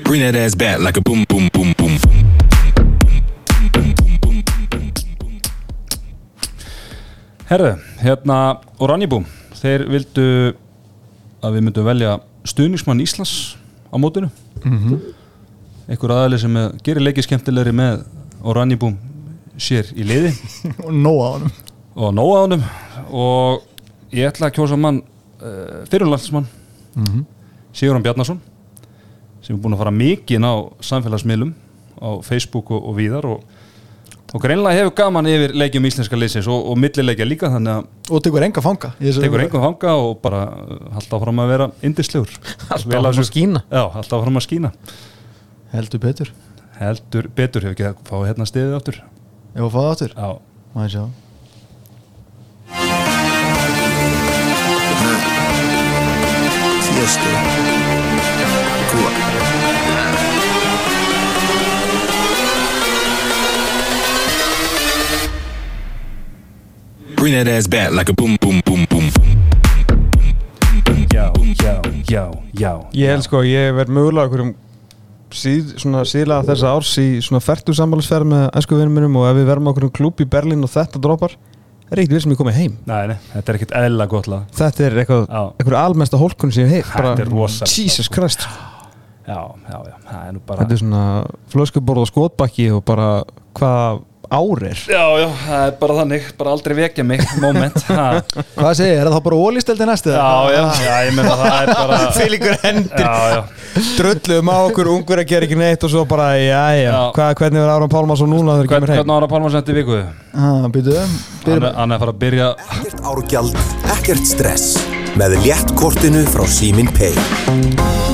Bring that ass back like a boom, boom, boom, boom. Herðu, hérna Oranjibúm, þeir vildu að við myndum velja stuðningsmann Íslands á mótinu einhver aðali sem er, gerir leikið skemmtilegri með Oranjibúm sér í liði. Og nóa á honum. Og nóa á honum. Og ég ætla að kjósa mann uh, fyrirlandsmann Sigurðan Bjarnason sem er búin að fara mikið á samfélagsmiðlum á Facebook og, og víðar og, og greinlega hefur gaman yfir leikjum íslenska liðsins og, og millileikja líka þannig að og tekur enga fanga tekur einhvern fanga og bara uh, halda áfram að vera indislegur Alltaf áfram að skína. Já, alltaf áfram að skína. Heldur betur. Heldur betur hefur ekki að fá hérna stiðið áttur ef að fá það áttur, Já, maður sjá Tiesto. Cool. Bring that ass back like a boom, boom, boom, boom. já, já, já, já Ég held sko, ég verð mögulega einhverjum síð, síðlega þessa árs í færtu sammálusferð með æsku vinnum minnum og ef við verðum á einhverjum klúb í Berlín og þetta droppar er ekkert við sem ég komið heim. Nei, nei, þetta er ekkert eðla gott lag. Þetta er eitthvað, almesta hólkun sem ég hef. Jesus Christ. Já, já, já, það er nú bara þetta er svona flöskuborð og skotbakki og bara hvað ár er Já, já, það er bara þannig, bara aldrei vekja mig moment, ha. Hvað segir, er það þá bara ólísteldi næstu? Já, já, já, ég meina það er bara fylgur hendur Já, já, dröllum á okkur, ungur að gera ekki neitt og svo bara, já, já, Já. Hvað, hvernig verður Áram Pálmarsson núna þegar Hvern, kemur heim hvernig ára Pálmar sendi viku? Ah, býtu, Hann er, hann er að fara að byrja Ekkert árgjald, ekkert stress með léttkortinu frá Símin Pay.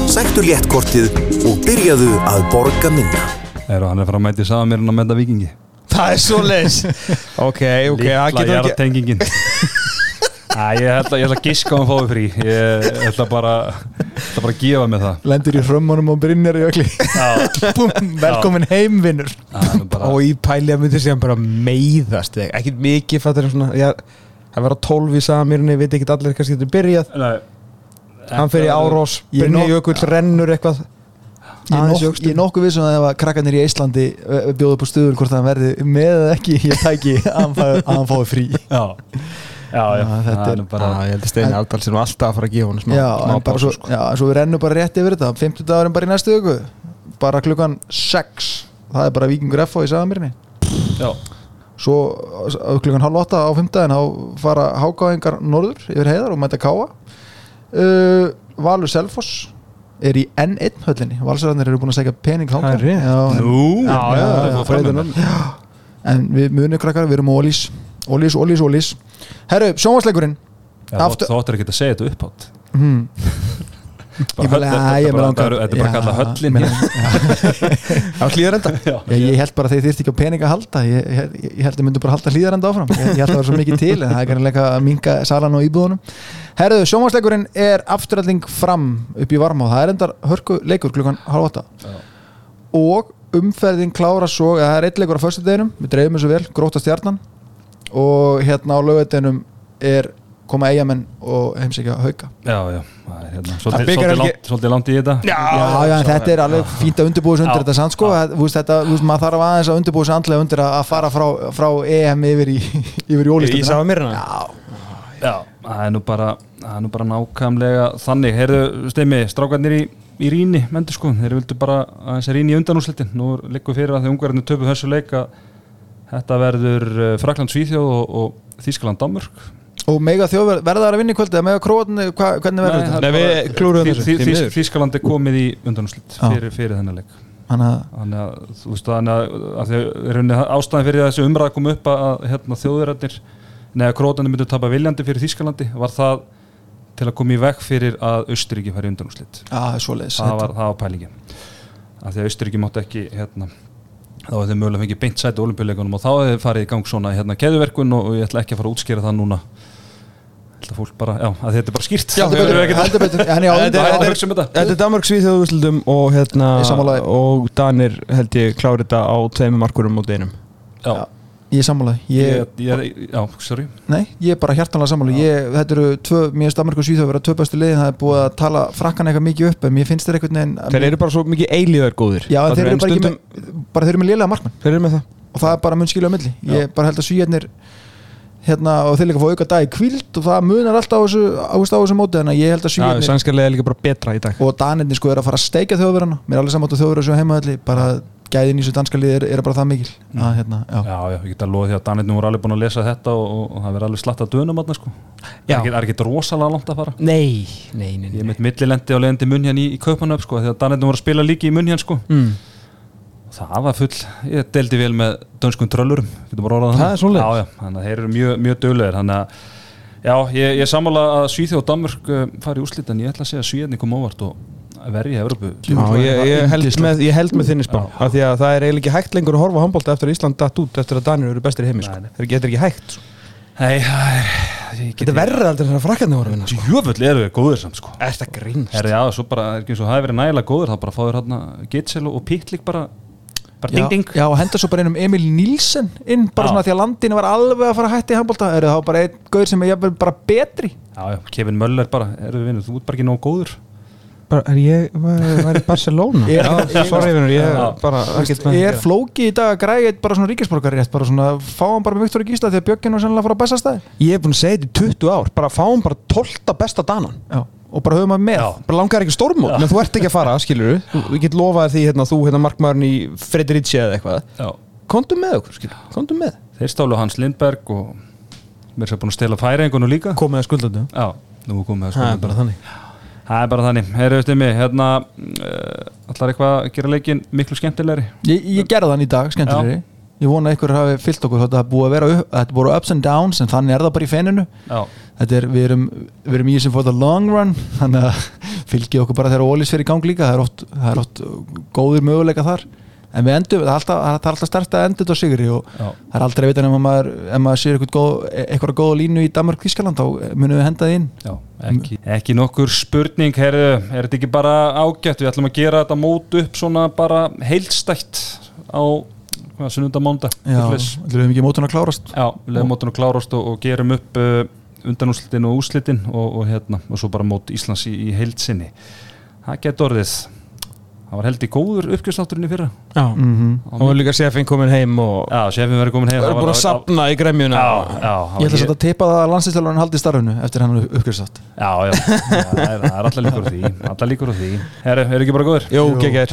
Sæktu léttkortið og byrjaðu að borga minna. er, Hann er að fara að mæti saman mér en að menda vikingi það er svo leis ok, ok, það getur ekki jartengingin Æ, ég ætla, ég ætla að giska á hann fái frí. Ég ætla bara ætla bara að gefa mig það. Lendir í hrömmunum og brinnir í ökli velkomin heim, vinnur það er nú bara og í pæli að myndi sem bara meiðast eða ekki mikið fattar svona ég, að vera 12 í samirni, veit ekki allir kannski getur byrjað, Nei, hann fer í árós Brynja nok- Jökull rennur eitthvað Ég er nokkuð vissum að ef að krakkarnir í Íslandi bjóðu upp á stuður hvort það verði með eða ekki ég tæki að hann fái- frí. Já, já, já, þetta er- bara ég held að Steini Aldal sem alltaf að fara að gefa hann smá, Já, en svo, sko. já, en svo við rennum bara rétt yfir þetta 50 dagurinn bara í næstu viku bara klukkan 6 það er bara Víkingur F í Sagamirni Já, svo klukkan halv 8 á 5 daginn þá fara hákáingar norður yfir heiðar og mæta káa uh, Valur Selfoss er í N1 höllinni. Valsararnir eru búin að segja pening er en- nú? En við munum krakkar, við erum ólís ólís, ólís, ólís herru, sjónvarsleikurinn Þú áttur ekki að segja þetta upphátt þetta er bara kallað höllin hér. á hlýðarenda. Ég held bara að þeir þyrst ekki á pening að halda. Ég, held að myndu bara halda hlýðarenda áfram. Ég, held að það var svo mikið til en það er kannski að minka salan og íbúðunum. Herðu, sjónvarsleikurinn er afturalling fram upp í varma og það er endar hörku leikur klukkan halv åtta og umferðin klára svo það er eitt leikur á föstudeginum, við dreifum þessu vel gróta stjarnan. Og hérna á lögadeginum er koma eigamenn og heimsækja hauka. Já, já það er hérna. Svolítið svolítið langt, svolítið langt í þetta. Já, já, en þetta er alveg fínt að undirbúa sig undir Já, þetta sann sko, já. að, þetta, þú veist, maður þarf aðeins að undirbúa sig andlega undir að, að fara frá, frá EM yfir í, yfir í sá að mér hérna Já, það er nú bara, það er nú bara nákvæmlega þannig. Heyrðu, Steimi, strákarnir í, í Ríni, mendur sko, þeir vildu bara aðeins Ríni í undanúslitin. Nú liggur fyrir að því ungarinn þessu að þetta verður uh, Frakland Svíþjóð og, og Þískland Danmörk. Og mega þjóð verða að vinna í kvöldi, mega króatni, hva, hvernig verður það þetta? Nei, við klúruðum þessu, miður. Þískaland er komið í undanúslit Já. fyrir, fyrir þennan leik. Þannig að að, þú veist, þannig að, að að ástæðan fyrir að þessi umræða kom upp að, að hérna, þjóðurarnir, neða krótandi myndu tapa viljandi fyrir Þískalandi, var það til að koma í veg fyrir að Austuríki færi undanúslit. Já, það er svoleiðis það var, það var pælingin af því að Austuríki mátti ekki hérna, þá hefði mögulega fengið beint sæti olimpíuleikunum og þá hefði farið í gang svona hérna, keðuverkun og, ég ætla ekki að fara að útskýra það núna bara, já, að þetta er bara skýrt Já, heldur betur, heldur betur. En já, Þetta er- að þetta er- hugsa um þetta. Þetta er Danmark Svíþjóðu úrslutum og hérna og Danir held ég klári þetta á tveimur markurum og einum. Já, ég er sammála ég, ég, ég, já, sorry. Nei, ég er bara hjartanlega sammála ég, Þetta eru tvö, mér finnst Danmark og Svíþjóð að vera tvö bestu liðin það er búið að tala frakkan eitthvað mikið upp en mér finnst þeir einhvern veginn Þeir eru bara svo mikið eilíðar góðir. Já, þeir eru bara ekki með bara þeir eru með lélega markmann Þeir eru með það. Og það er bara mun skilja á milli. Ég bara held að svíjarnir hérna og þeir líka fá auka dag í kvíld og það munar alltaf á þessu, á þessu, á þessu móti þannig að ég held að Já, svíjarnir sænskarlega er líka bara betra í dag. Og danirni sko er að fara að steikja þjóðverðana mér er alveg saman á þjóðverða sem heimaðalli bara gæðin í þessu danska liði er, er bara það mikil. Að, hérna, já. já, já, ég get að loða því að Danirnum voru alveg búin að lesa þetta og, og, og það verður alveg slatt að dönum aðna sko. Það Já. er ekki, er ekki rosalega langt að fara. Nei, nei, nei, ég er mitt millilendi á leiðandi munjan í, í Kaupanöf sko Það var full, ég deldi vel með dönskum tröllurum, getur bara orðað Það er svoleiðis. Já, já, þannig að þeir eru mjög, mjög döglegir Þannig að, já, ég, ég sammála að Svíþjóð og Danmörk uh, fari úrslit en ég ætla að segja að Svíðni kom óvart og verði í Evropu Já, ég, ég, held með, ég held með þinni spá. Af því að það er eiginlega ekki hægt lengur að horfa handbólta eftir að Ísland datt út eftir að Danir eru bestir í heimi sko. Það getur ekki hægt sko. Nei, ég Þetta er verður aldrei þegar frakkarnir voru að vinna sko. Jöfull eru við góðir samt sko. Er þetta grínst? Herri, já, svo bara, er ekki eins og það hefur verið nægilega góður þá bara fáður hérna Gitsel og Pittlik bara ding ding. Já, og henda svo bara inn um Emil Nílsen inn bara Já. svona því að landinu var alveg að fara hætti í handbólta er það bara einn gauður sem er jafnvel bara betri? Já, já, Kevin Möller bara, eru við vinnur, þú ert bara ekki nóg góður. Bara, er ég, var, í Barcelona? Já, sorry vinur, ég Já. bara ekkert með er flóki í dag að eitt bara svona ríkisborgar rétt? Bara svona fá hann bara með Viktor Gísla því að Björkin var sennilega að fara á bestastæði ég er búin að segja þetta í 20 ár bara fáum bara 12. besta danan Já, og bara höfum að með. Já. bara langar ekki stórmót, menn þú ert ekki að fara skilur þú, ég get lofaði því hérna, þú hérna markmaðurinn í Frederici eða eitthvað. Já. komdu með okkur, skilur, komdu með. Þeir stálu Hans Lindberg og mér er búin að stela færingunum líka. Komið að skuldandi Já, nú er komið að það er skoða bara þannig. Það er bara þannig, heyrðu eftir mig hérna, uh, allar eitthvað að gera leikin miklu skemmtilegri? Ég, ég gerði þann í dag, skemmtilegri Ég vona að ykkur hafi fyllt okkur þetta er búið að vera upp, þetta voru ups and downs en þannig er það bara í fenninu er, við erum, við erum í þessum for the long run þannig að fylgi okkur bara þegar Ólís fyrir í gang líka, það er oft, það er oft góðir möguleika þar. En við endum, það er alltaf, það er alltaf stærst að enda þetta á sigri og já, það er aldrei vita ef maður, ef maður sér eitthvað góð, eitthvað góða línu í Danmark Þískaland þá munum við henda það inn. Já ekki, ekki nokkur spurning, heyrðu er þetta ekki bara ágætt, við ætlum að gera þetta mót upp svona bara heilstætt á, hvað, sunnunda mánda Já, við höfum ekki mótun að klárast. Já, við leðum mótun að klárast og, og gerum upp uh, undanúslitin og úslitin og, og hérna, og svo bara mót Íslands í, í heilsinni Það getur orðið Það var heldur góður uppgjörstátturinn í fyrra. Já, mm og var líka sefin komin heim og Já, sefin verið komin heim. Það er það búin var- að sapna í gremjuna. Já, já, það Ég ætla var að teipa það að landsinslega haldi starfinu eftir hann uppgjörsátt Já, já, það er, það er allar líkur á því. Allar líkur á því. Herru, eru ekki bara góður? Jó, geggjær